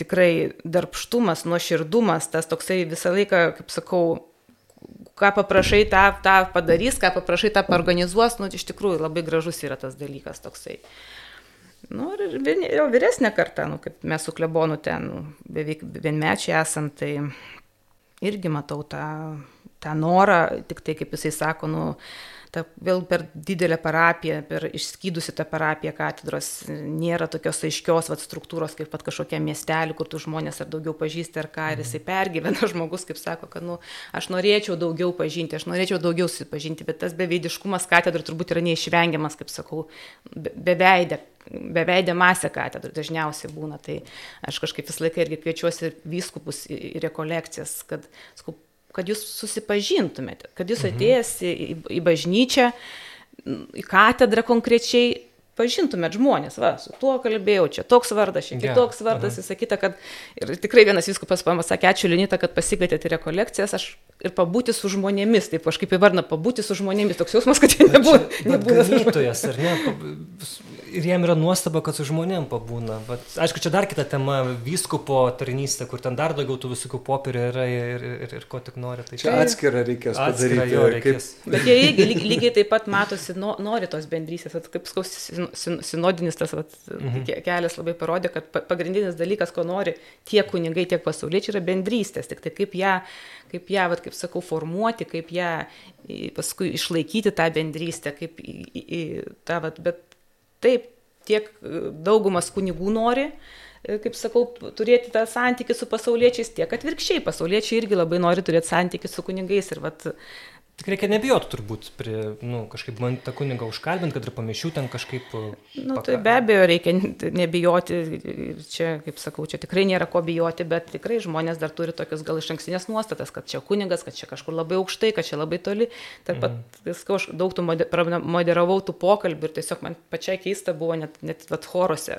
tikrai darbštumas, nuoširdumas, tas toksai visą laiką, kaip sakau, ką paprašai, tą, tą padarys, ką paprašai, tą organizuos, nu, iš tikrųjų labai gražus yra tas dalykas toksai. Nu, ir jau vyresnė karta, nu, kaip mes su klebonu ten nu, beveik vienmečiai esam, tai irgi matau tą, tą norą, tik tai, kaip jisai sako, nu, ta, vėl per didelę parapiją, per išskydusi tą parapiją katedros, nėra tokios aiškios vat, struktūros kaip pat kažkokia miestelė, kur tu žmonės ar daugiau pažįsti ar ką, ir jisai pergyvena žmogus, kaip sako, kad, nu, aš norėčiau daugiau pažinti, aš norėčiau daugiau susipažinti, bet tas beveidiškumas katedrų turbūt yra neišvengiamas, kaip sakau, beveidė beveidė masė katedrų dažniausiai būna. Tai aš kažkaip visą laiką irgi kviečiuosi vyskupus į, rekolekcijas, kad sakau, kad jūs susipažintumėte, kad jūs mhm. atėjęs į, į bažnyčią, į katedrą konkrečiai, pažintumėt žmonės, va, su tuo kalbėjau, čia toks vardas, čia kitoks vardas, visą kitą, kad ir tikrai vienas viskupas pasakė, ačiū Linita, kad pasikvietėte rekolekcijas, aš ir pabūti su žmonėmis, taip kažkaip įvardina, pabūti su žmonėmis, toks jausmas, kad jie nebūna. Nebūna ganytojas, ar ne? Ir jam yra nuostaba, kad su žmonėm pabūna. Bet, aišku, čia dar kita tema - vyskupo tarnystė, kur ten dar daugiau tų visokių popierių yra ir, ir, ir, ir ko tik nori. Tai čia atskira reikės padaryti. Atskira jo reikės. Kaip... Bet jie lygiai, lygiai taip pat matosi, no, nori tos bendrystės, kaip skaus sinodinis tas vat, mhm. kelias labai parodė, kad pagrindinis dalykas, ko nori tiek kunigai, tiek pasauliečiai, yra bendrystės. Tik tai kaip ją, kaip ją, vat, kaip sakau, formuoti, kaip ją paskui išlaikyti tą bendrystę, kaip į, į, į tą, vat, bet taip, tiek daugumas kunigų nori, kaip sakau, turėti tą santykį su pasauliečiais, tiek atvirkščiai. Pasauliečiai irgi labai nori turėti santykį su kunigais. Ir vat, Tik reikia nebijoti turbūt, prie, nu, kažkaip man tą kunigą užkalbinti, kad ir pamišių ten kažkaip. Nu, tai be abejo reikia nebijoti, čia, kaip sakau, čia tikrai nėra ko bijoti, bet tikrai žmonės dar turi tokius gal iš ankstinės nuostatas, kad čia kunigas, kad čia kažkur labai aukštai, kad čia labai toli. Taip pat, mm. aš daug tų moderavau tų pokalbių ir tiesiog man pačiai keista buvo net, net vat chorose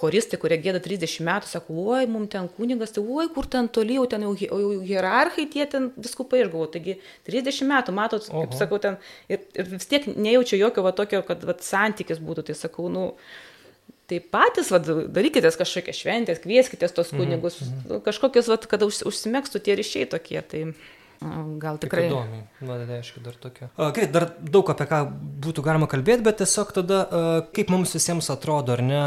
choristai, kurie gėda 30 metų, sako, oi, mums ten kunigas, tai oi, kur ten toli, jau ten jau, jau hierarchai tie ten viskupai išgavo. Taigi 30 metų, matot, kaip Oho. sakau, ten ir, ir vis tiek nejaučia jokio va tokio, kad va, santykis būtų, tai sakau, nu, Tai patys, vad, darykite kažkokią šventę, kvieskite tos mhm, kunigus, mm -hmm. kažkokius, vad, kad už, užsimėgstų tie ryšiai tokie. Tai... Gal tikrai. Tik įdomi, man tai aišku, dar tokia. Okay, dar daug apie ką būtų galima kalbėti, bet tiesiog tada, kaip mums visiems atrodo, ar ne,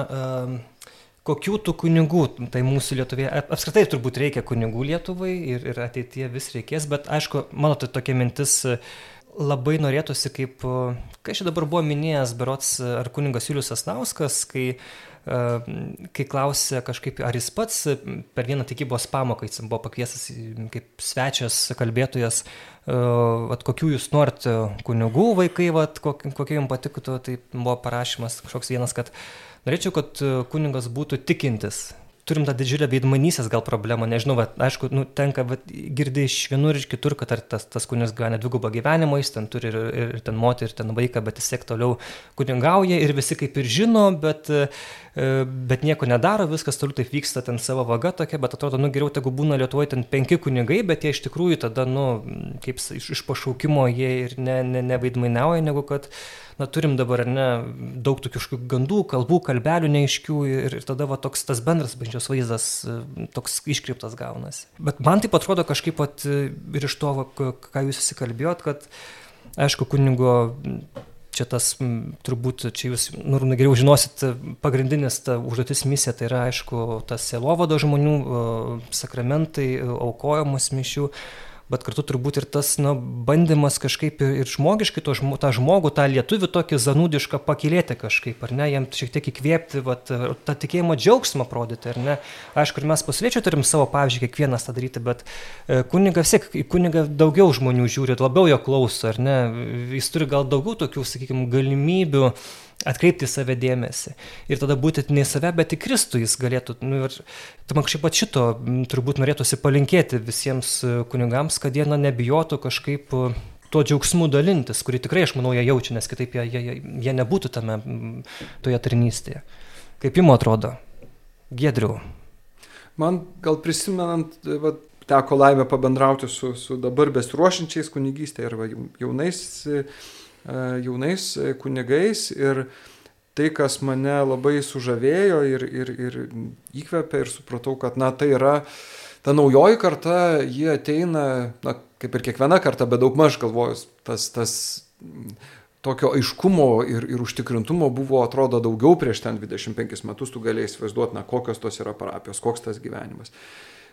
kokių tų kunigų, tai mūsų Lietuvėje, apskritai turbūt reikia kunigų Lietuvai ir, ir ateityje vis reikės, bet aišku, mano tai tokia mintis labai norėtųsi, kaip, kai čia dabar buvo minėjęs, berots, ar kuningas Julius Asnauskas, kai kai klausė kažkaip, ar jis pats per vieną tikybos pamoką, jis buvo pakviesas kaip svečias kalbėtojas, at kokių jūs norit kunigų vaikai, vat, kokie jums patiktų, tai buvo parašymas kažkoks vienas, kad uh, Norėčiau, kad e, kuningas būtų tikintis. turim tą didžiulę veidmanysės gal problemą, nežinau, bet aišku, nu, tenka, girdi iš vienur ir kitur, kad tas, tas kunigas gyvena dvigubą gyvenimą, jis ten turi ir, ir, ir ten moterį, ir ten vaiką, bet jis siek toliau kunigauja ir visi kaip ir žino, bet, e, bet nieko nedaro, viskas toliau taip vyksta ten savo vaga tokia, bet atrodo, nu geriau tegu būna Lietuvoje ten penki kunigai, bet jie iš tikrųjų tada, nu, kaip iš, iš pašaukimo jie ir ne, ne, nevaidmainiauja, negu kad na, turim dabar ne, daug tokių gandų, kalbų, kalbelių neaiškių ir, ir tada va, toks tas bendras bažnyčios vaizdas e, toks iškreiptas gaunasi. Bet man taip atrodo kažkaip pat e, ir iš to, va, ką jūs įsikalbėjot, kad aišku, kunigo čia tas, turbūt, čia jūs, nu, geriau žinosit, pagrindinis ta užduotis misija, tai yra, aišku, tas selovado žmonių, sakramentai, aukojamos mišių bet kartu turbūt ir tas na, bandymas kažkaip ir žmogiškai to, tą žmogų, tą lietuvį tokį zanūdišką pakilėti kažkaip, ar ne, jam šiek tiek įkvėpti, vat, tą tikėjimo džiaugsmą prodyti, ar ne. Aišku, ir mes pasiliečiai turim savo pavyzdžiui, kiekvienas tą daryti, bet e, kunigas, siek, į kunigą daugiau žmonių žiūri, labiau jo klauso, ar ne, jis turi gal daugiau tokių, sakykime, galimybių atkreipti save dėmesį. Ir tada būti ne į save, bet į Kristų jis galėtų. Nu, ir tai man kažkaip pat šito turbūt norėtųsi palinkėti visiems e, kunigams, kad jie na, nebijotų kažkaip e, tuo džiaugsmu dalintis, kurį tikrai aš manau jie jaučia, nes kitaip jie, jie, jie nebūtų tame toje tarnystėje. Kaip jums atrodo? Gedriu. Man gal prisimenant, e, va, teko laimę pabendrauti su, su dabar besiruošinčiais kunigystėje arba jaunais jaunais e, kunigais ir tai, kas mane labai sužavėjo ir, ir, ir įkvėpė ir supratau, kad na tai yra ta naujoji karta, jie ateina, na kaip ir kiekviena karta, bet daug maž galvojus, tas, tas tokio aiškumo ir, ir užtikrintumo buvo, atrodo, daugiau prieš ten 25 metus, tu galėjai įsivaizduoti, na kokios tos yra parapijos, koks tas gyvenimas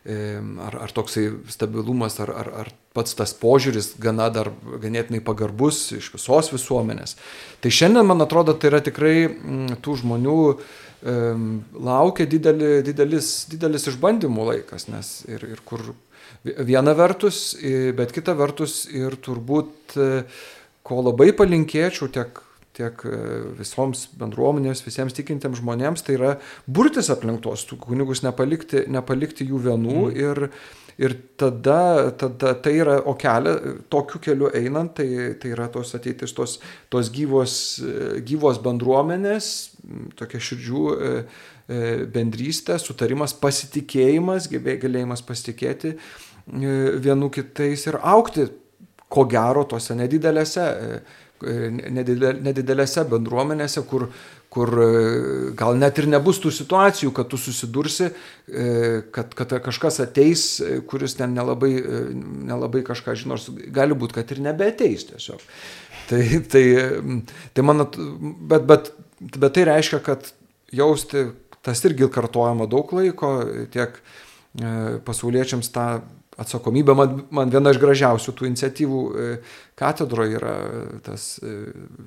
ar, ar toksai stabilumas, ar, ar, ar pats tas požiūris gana dar ganėtinai pagarbus iš visos visuomenės. Tai šiandien, man atrodo, tai yra tikrai m, tų žmonių laukia dideli, didelis, didelis išbandymų laikas, nes ir, ir kur viena vertus, bet kita vertus ir turbūt, e, ko labai palinkėčiau tiek tiek e, visoms bendruomenėms, visiems tikintiems žmonėms, tai yra burtis aplink tos kunigus, nepalikti, nepalikti jų vienų mm. ir, ir tada, tada tai yra, o kelią, tokiu keliu einant, tai, tai yra tos ateitis, tos, tos gyvos, e, gyvos bendruomenės, tokia širdžių e, bendrystė, sutarimas, pasitikėjimas, gebėjimas pasitikėti vienu kitais ir aukti, ko gero, tose nedidelėse nedidelėse bendruomenėse, kur, kur e, gal net ir nebus tų situacijų, kad tu susidursi, e, kad, kad kažkas ateis, kuris ten nelabai, nelabai kažką žino, gali būti, kad ir nebeateis tiesiog. Tai, tai, tai man, bet, bet, bet tai reiškia, kad jausti, tas irgi kartojama daug laiko, tiek pasauliečiams tą atsakomybę. Man, man viena iš gražiausių tų iniciatyvų e, katedroje yra tas e,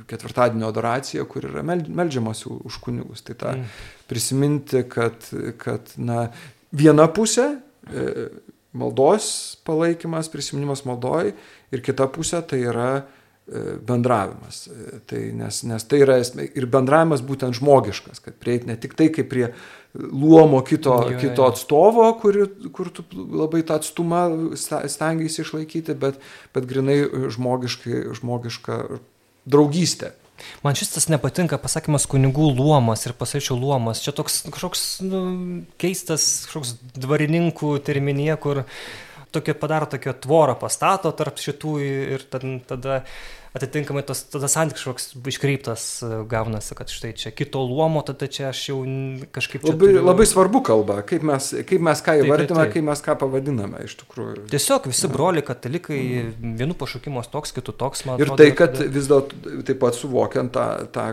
ketvirtadienio adoracija, kur yra melžiamas už kunigus. Tai tą mm. prisiminti, kad, kad na, viena pusė e, maldos palaikymas, prisiminimas maldoj ir kita pusė tai yra bendravimas. Tai nes, nes tai yra ir bendravimas būtent žmogiškas, kad prieiti ne tik tai kaip prie luomo kito, jo, kito atstovo, kur, kur tu labai tą atstumą stengiasi išlaikyti, bet, bet grinai žmogiškai, žmogiška draugystė. Man šis tas nepatinka pasakymas kunigų luomas ir pasaičių luomas. Čia toks kažkoks nu, keistas, kažkoks dvarininkų terminija, kur tokia padaro tokią tvorą pastato tarp šitų ir tada atitinkamai tas tada santykis kažkoks iškreiptas e, gaunasi, kad štai čia kito luomo, tada čia aš jau kažkaip... Labai, turiu... labai svarbu kalba, kaip mes, kaip mes ką įvardiname, kaip mes ką pavadiname iš tikrųjų. Tiesiog visi broliai katalikai, mm. vienų pašaukimas toks, kitų toks, man atrodo. Ir tai, kad tada... vis dėlto taip pat suvokiant tą, tą,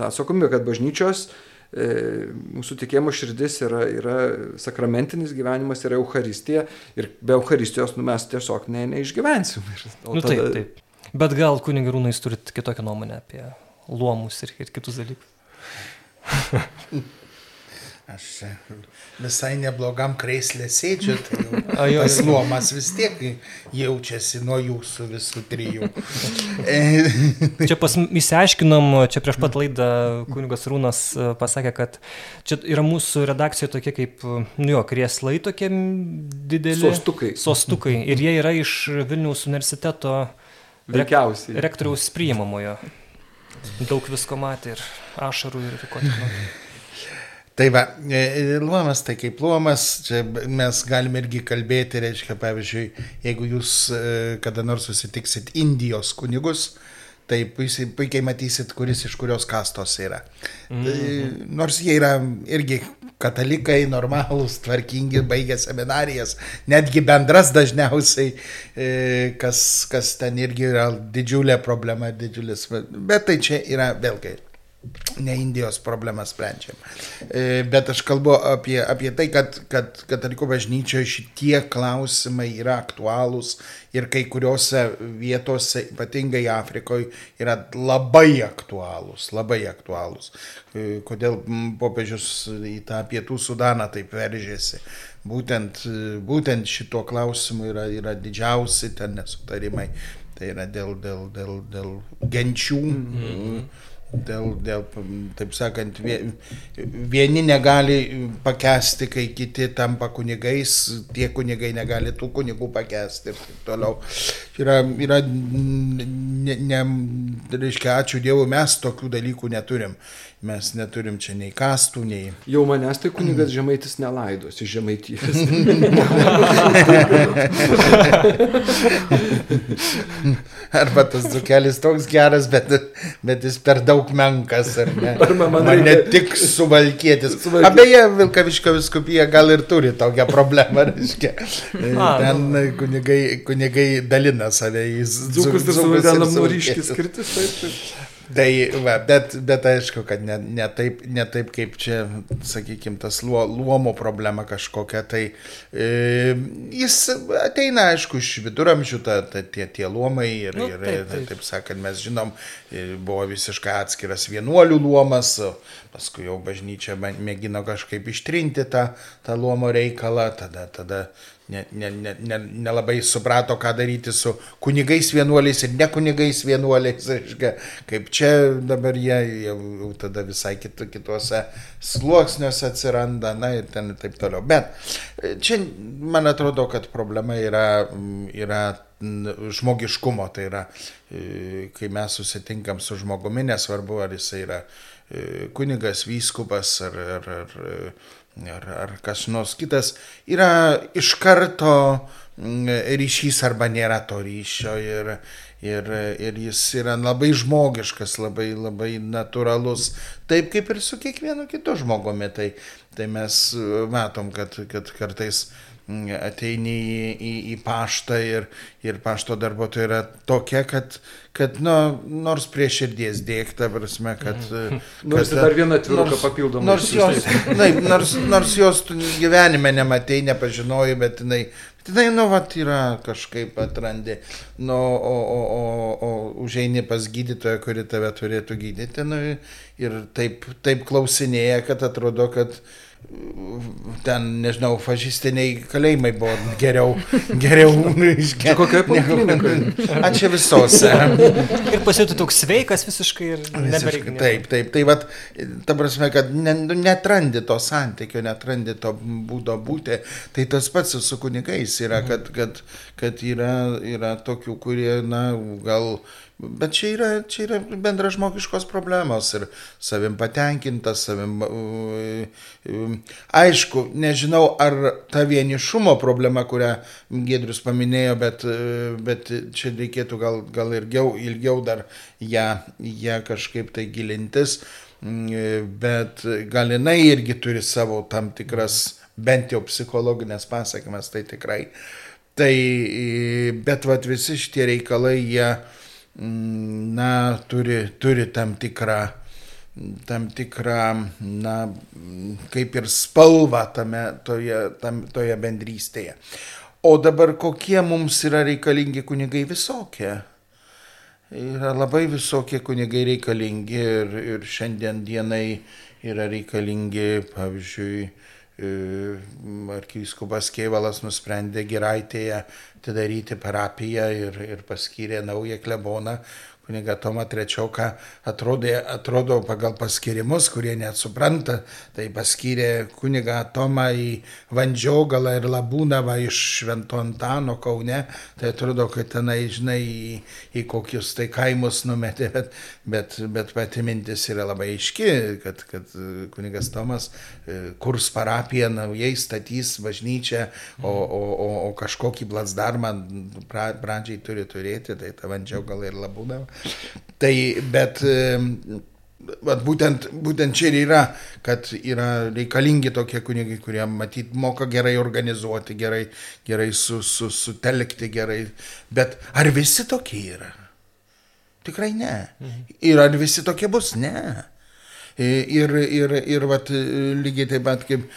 tą atsakomybę, kad bažnyčios e, mūsų tikėjimo širdis yra, yra sakramentinis gyvenimas, yra Euharistija ir be Euharistijos nu, mes tiesiog ne, neišgyvensim. Ir, nu, tada, taip, taip. Bet gal kunigarūnais turit kitokią nuomonę apie luomus ir, ir kitus dalykus? Aš čia visai neblogam kreislė sėdžiu, tai jau A, jo, tas luomas vis tiek jaučiasi nuo jūsų visų trijų. Čia pas įsiaiškinom, čia prieš pat laidą kunigas Rūnas e, pasakė, kad čia yra mūsų redakcijoje tokie kaip, e, nu jo, krieslai tokie dideli. Sostukai. Sostukai. Ir jie yra iš Vilniaus universiteto rek- Veikiausiai. rektoriaus priimamojo. Daug visko matė ir ašarų ir ko tik nori. Tai va, e, luomas tai kaip luomas, čia mes galime irgi kalbėti, reiškia, pavyzdžiui, jeigu jūs e, kada nors susitiksit Indijos kunigus, tai puikiai, matysit, kuris iš kurios kastos yra. Mm -hmm. Nors jie yra irgi katalikai, normalūs, tvarkingi, baigę seminarijas, netgi bendras dažniausiai, e, kas, kas ten irgi yra didžiulė problema, didžiulis, bet tai čia yra vėlgi ne Indijos problemą sprendžiam. E, Bet aš kalbu apie, apie tai, kad, kad katalikų bažnyčioje šitie klausimai yra aktualūs ir kai kuriuose vietose, ypatingai Afrikoje, yra labai aktualūs, labai aktualūs. E, Kodėl popiežius į tą pietų Sudaną taip veržėsi. Būtent, e, būtent šituo klausimu yra, yra didžiausi ten nesutarimai. Tai yra dėl, dėl, dėl, dėl genčių. Mm -hmm. Dėl, dėl, taip sakant, vie- vieni negali pakesti, kai kiti tampa kunigais, tie kunigai negali tų kunigų pakesti ir taip toliau. Yra, yra ne, ne, reiškia, ačiū Dievui, mes tokių dalykų neturim. Mes neturim čia nei kastų, nei... Jau manęs tai kunigas žemaitis nelaidos iš žemaitijos. Arba tas dukelis toks geras, bet, bet jis per daug menkas, ar ne? Arba man Man reikia- ne tik suvalkėtis. Suvalkietis. Abeje, Vilkaviškio viskupija gal ir turi tokią problemą, reiškia. A, Ten kunigai, kunigai dalina save į Dzukus ir suvaidinam noriškis suvalkiečius. skirtis, taip, taip. Tai, va, bet, bet aišku, kad ne, ne, taip, ne taip kaip čia, sakykime, tas luo, luomo problema kažkokia, tai e, jis ateina, aišku, iš viduramžių, ta, ta, tie, tie luomai ir, Nu, ir taip, taip, taip. sakant, mes žinom, e, buvo visiškai atskiras vienuolių luomas, paskui jau bažnyčia mė- mėgino kažkaip ištrinti tą, tą luomo reikalą, tada, tada nelabai ne, ne, ne, nelabai suprato, ką daryti su kunigais vienuoliais ir ne kunigais vienuoliais, kaip čia dabar jie jau, jau tada visai kit, kituose sluoksniuose atsiranda, na ir ten ir taip toliau. Bet e, čia man atrodo, kad problema yra, yra žmogiškumo, tai yra, e, kai mes susitinkam su žmogumi, nesvarbu, ar jisai yra e, kunigas, vyskupas ar, ar, ar, ar, ar kas nors kitas, yra iš karto mm, ryšys arba nėra to ryšio ir, ir, ir jis yra labai žmogiškas, labai, labai natūralus, taip kaip ir su kiekvienu kitu žmogumi. Tai, tai mes e, matom, kad, kad kartais mm, ateini į, į, į paštą ir, ir pašto darbuotoja yra tokia, kad, kad nu, nors prie širdies dėkta, prasme, kad... Nors kad- dar vieną atviruką nors- papildomai Nors jos, taip, nors, nors jos gyvenime nematei, nepažinojai, bet jinai, jinai, nu, vat, yra kažkaip atrandi, nu, o, o, o, o užeini pas gydytoją, kuri tave turėtų gydyti, nu, ir taip, taip klausinėja, kad atrodo, kad ten, nežinau, fašistiniai kalėjimai buvo geriau, geriau išgeriau. kokioje poliklinikoje? A čia visose. Ir pasijutų toks sveikas visiškai ir nebereikia. taip, taip. Tai vat, ta prasme, kad ne, nu, netrandi to santykio, netrandi to būdo būti. Tai tas pats su kunigais yra, kad, kad, kad yra, yra tokių, kurie, na, gal... Bet čia yra, čia yra bendra žmogiškos problemos ir savim patenkintas, savim... Aišku, nežinau, ar ta vienišumo problema, kurią Gedrius paminėjo, bet, uh, bet čia reikėtų gal, gal ilgiau, ilgiau dar ją, ją kažkaip tai gilintis. Mm, Bet gal jinai irgi turi savo tam tikras, bent jau psichologinės pasakmes, tai tikrai. Tai, bet vat visi šitie reikalai, jie, na, turi, turi tam tikrą, tam tikrą, na, kaip ir spalvą tame, toje, tam, toje bendrystėje. O dabar kokie mums yra reikalingi kunigai visokie? Yra labai visokie kunigai reikalingi ir, ir šiandien dienai yra reikalingi, pavyzdžiui, arkivyskupas Kievalas nusprendė Giraitėje atidaryti parapiją ir, ir paskyrė naują kleboną, kuniga Tomą Trečioką atrodė, atrodo pagal paskirimus, kurie net supranta, tai paskyrė kuniga Tomą į Vandžiogalą ir Labūnavą iš Švento Antano Kaune, tai atrodo, kad tenai, žinai, į, į kokius tai kaimus numetė, bet, bet, bet pati mintis yra labai aiški, kad, kad kunigas Tomas e, kurs parapiją naujai statys bažnyčią, o, o, o, o kažkokį blatsdarmą pradžiai turi turėti, tai ta Vandžiogalą ir Labūnavą. Tai, bet Vat būtent, būtent čia ir yra, kad yra reikalingi tokie kunigai, kurie matyt moka gerai organizuoti, gerai, gerai su, su, sutelkti, gerai. Bet ar visi tokie yra? Tikrai ne. Ir ar visi tokie bus? Ne. Ir, ir, ir vat, lygiai taip pat kaip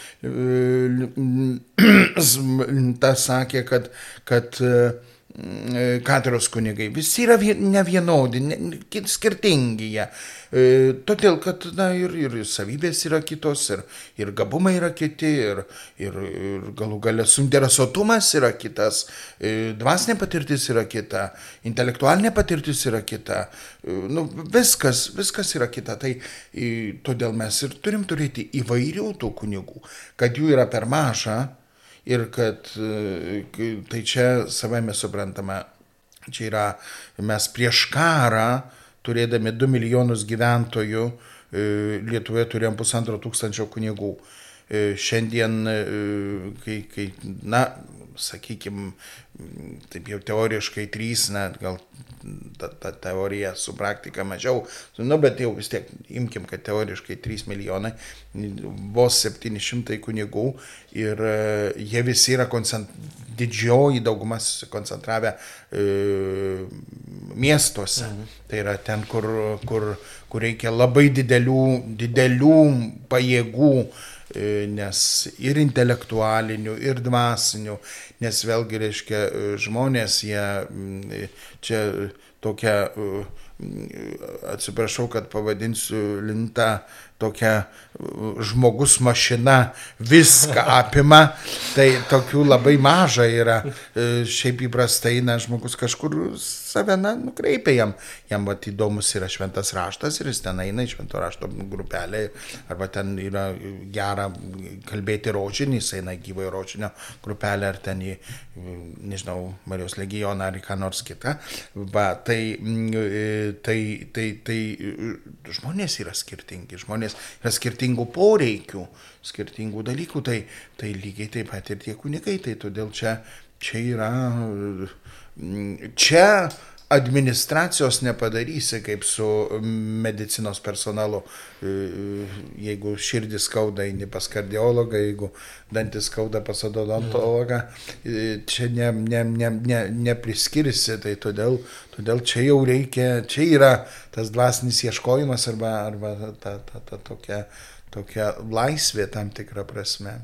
tas sakė, kad, kad E, katedros kunigai, visi yra nevienodi, ne, skirtingi jie. E, todėl, kad na, ir, ir savybės yra kitos, ir, ir gabumai yra kiti, ir, ir, ir galų galę suinteresuotumas yra kitas, e, dvasinė patirtis yra kita, intelektualinė patirtis yra kita, e, nu, viskas, viskas yra kita. Tai e, todėl mes ir turim turėti įvairių tų kunigų, kad jų yra per maža ir kad e, tai čia savai mes suprantama, čia yra mes prieš karą, turėdami 2 milijonus gyventojų, e, Lietuvoje turėjom pusantro tūkstančio kunigų. E, šiandien, kai, kai na, sakykime, taip jau teoriškai trys, net gal ta, ta teorija su praktika mažiau, nu, bet jau vis tiek imkim, kad teoriškai 3 milijonai, vos 700 kunigų ir e, jie visi yra koncent... didžioji daugumas koncentravę e, miestuose. Mhm. Tai yra ten, kur, kur, kur reikia labai didelių, didelių pajėgų nes ir intelektualinių, ir dvasinių, nes vėlgi, reiškia, e, žmonės, jie e, čia tokia, atsiprašau, kad pavadinsiu lintą tokia žmogus mašina viską apima, tai tokių labai maža yra. E, šiaip įprastai, na, žmogus kažkur save, na, nukreipia jam. Jam, va, įdomus yra šventas raštas ir jis ten eina į švento rašto grupelę, arba ten yra gera kalbėti rožinį, jis eina į gyvojo rožinio grupelę, ar ten į, nežinau, Marijos legioną, ar į ką nors kitą. Va, tai, e, tai, tai, tai žmonės yra skirtingi, žmonės yra skirtingų poreikių, skirtingų dalykų, tai, tai lygiai taip pat ir tie kunigai, tai todėl čia, čia yra, čia administracijos nepadarysi kaip su medicinos personalu. Jeigu širdis skauda, eini pas kardiologą, jeigu dantis skauda pas odontologą, čia ne, ne, ne, ne, nepriskirsi, tai todėl, todėl čia jau reikia, čia yra tas dvasinis ieškojimas arba, arba ta, ta, ta, ta tokia, tokia laisvė tam tikrą prasme.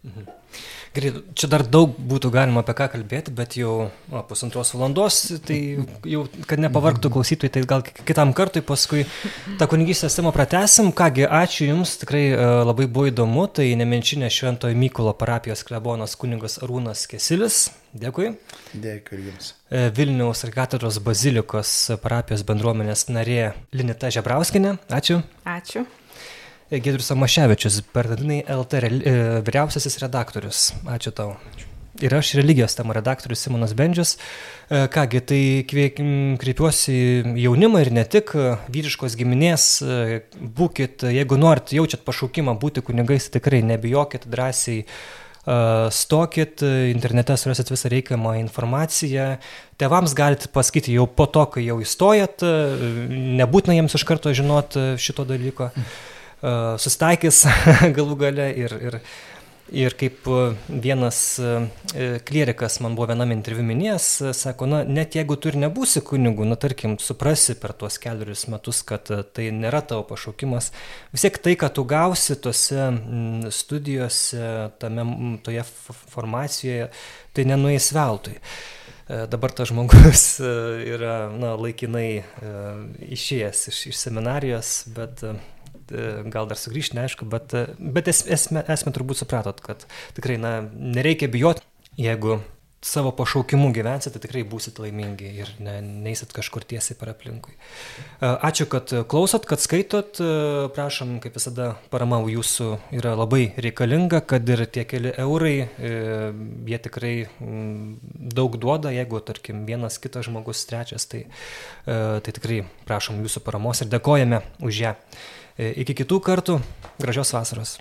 Mhm. Gerai, čia dar daug būtų galima apie ką kalbėti, bet jau o, pusantros valandos, tai jau, kad nepavarktų klausytojai, tai gal kitam kartui paskui tą kunigystės temą pratesim. Kągi, ačiū Jums, tikrai e, labai buvo įdomu, tai nemenčinė Šventojo Mykolo parapijos klebonas kunigas Arūnas Kesilis. Dėkui. Dėkui Jums. E, Vilniaus ir katedros bazilikos parapijos bendruomenės narė Linita Žebrauskinė. Ačiū. Ačiū. Gedrius Amaševičius, Bernardinai LT e, vyriausiasis redaktorius. Ačiū tau. Ir aš religijos temų redaktorius Simonas Bendžius. E, kągi, tai kreipiuosi jaunimą ir ne tik vyriškos giminės. E, būkit, jeigu norit, jaučiat pašaukimą būti kunigais, tikrai nebijokit drąsiai. Stokit, internete surasit visą reikiamą informaciją. Tevams galite pasakyti jau po to, kai jau įstojat, nebūtina jiems iš karto žinot šito dalyko. Mm susitaikys galų gale ir, ir, ir kaip vienas klierikas man buvo viename interviu minėjęs, sako, na, net jeigu tu ir nebūsi kunigu, na, tarkim, suprasi per tuos keliarius metus, kad tai nėra tavo pašaukimas, vis tiek tai, kad tu gausi tose studijose, tame, toje formacijoje, tai nenuės veltui. Dabar tas žmogus yra na, laikinai išėjęs iš, iš seminarijos, bet gal dar sugrįžti, neaišku, bet, bet es, esmė, esmė turbūt supratot, kad tikrai, na, nereikia bijoti, jeigu savo pašaukimu gyvensite, tai tikrai būsit laimingi ir ne, neisit kažkur tiesiai per aplinkui. E, ačiū, kad klausot, kad skaitot. E, prašom, kaip visada, parama jūsų yra labai reikalinga, kad ir tie keli eurai, e, jie tikrai daug duoda, jeigu, tarkim, vienas kitas žmogus, trečias, tai, tai tikrai prašom jūsų paramos ir dėkojame už ją. Iki kitų kartų, gražios vasaros.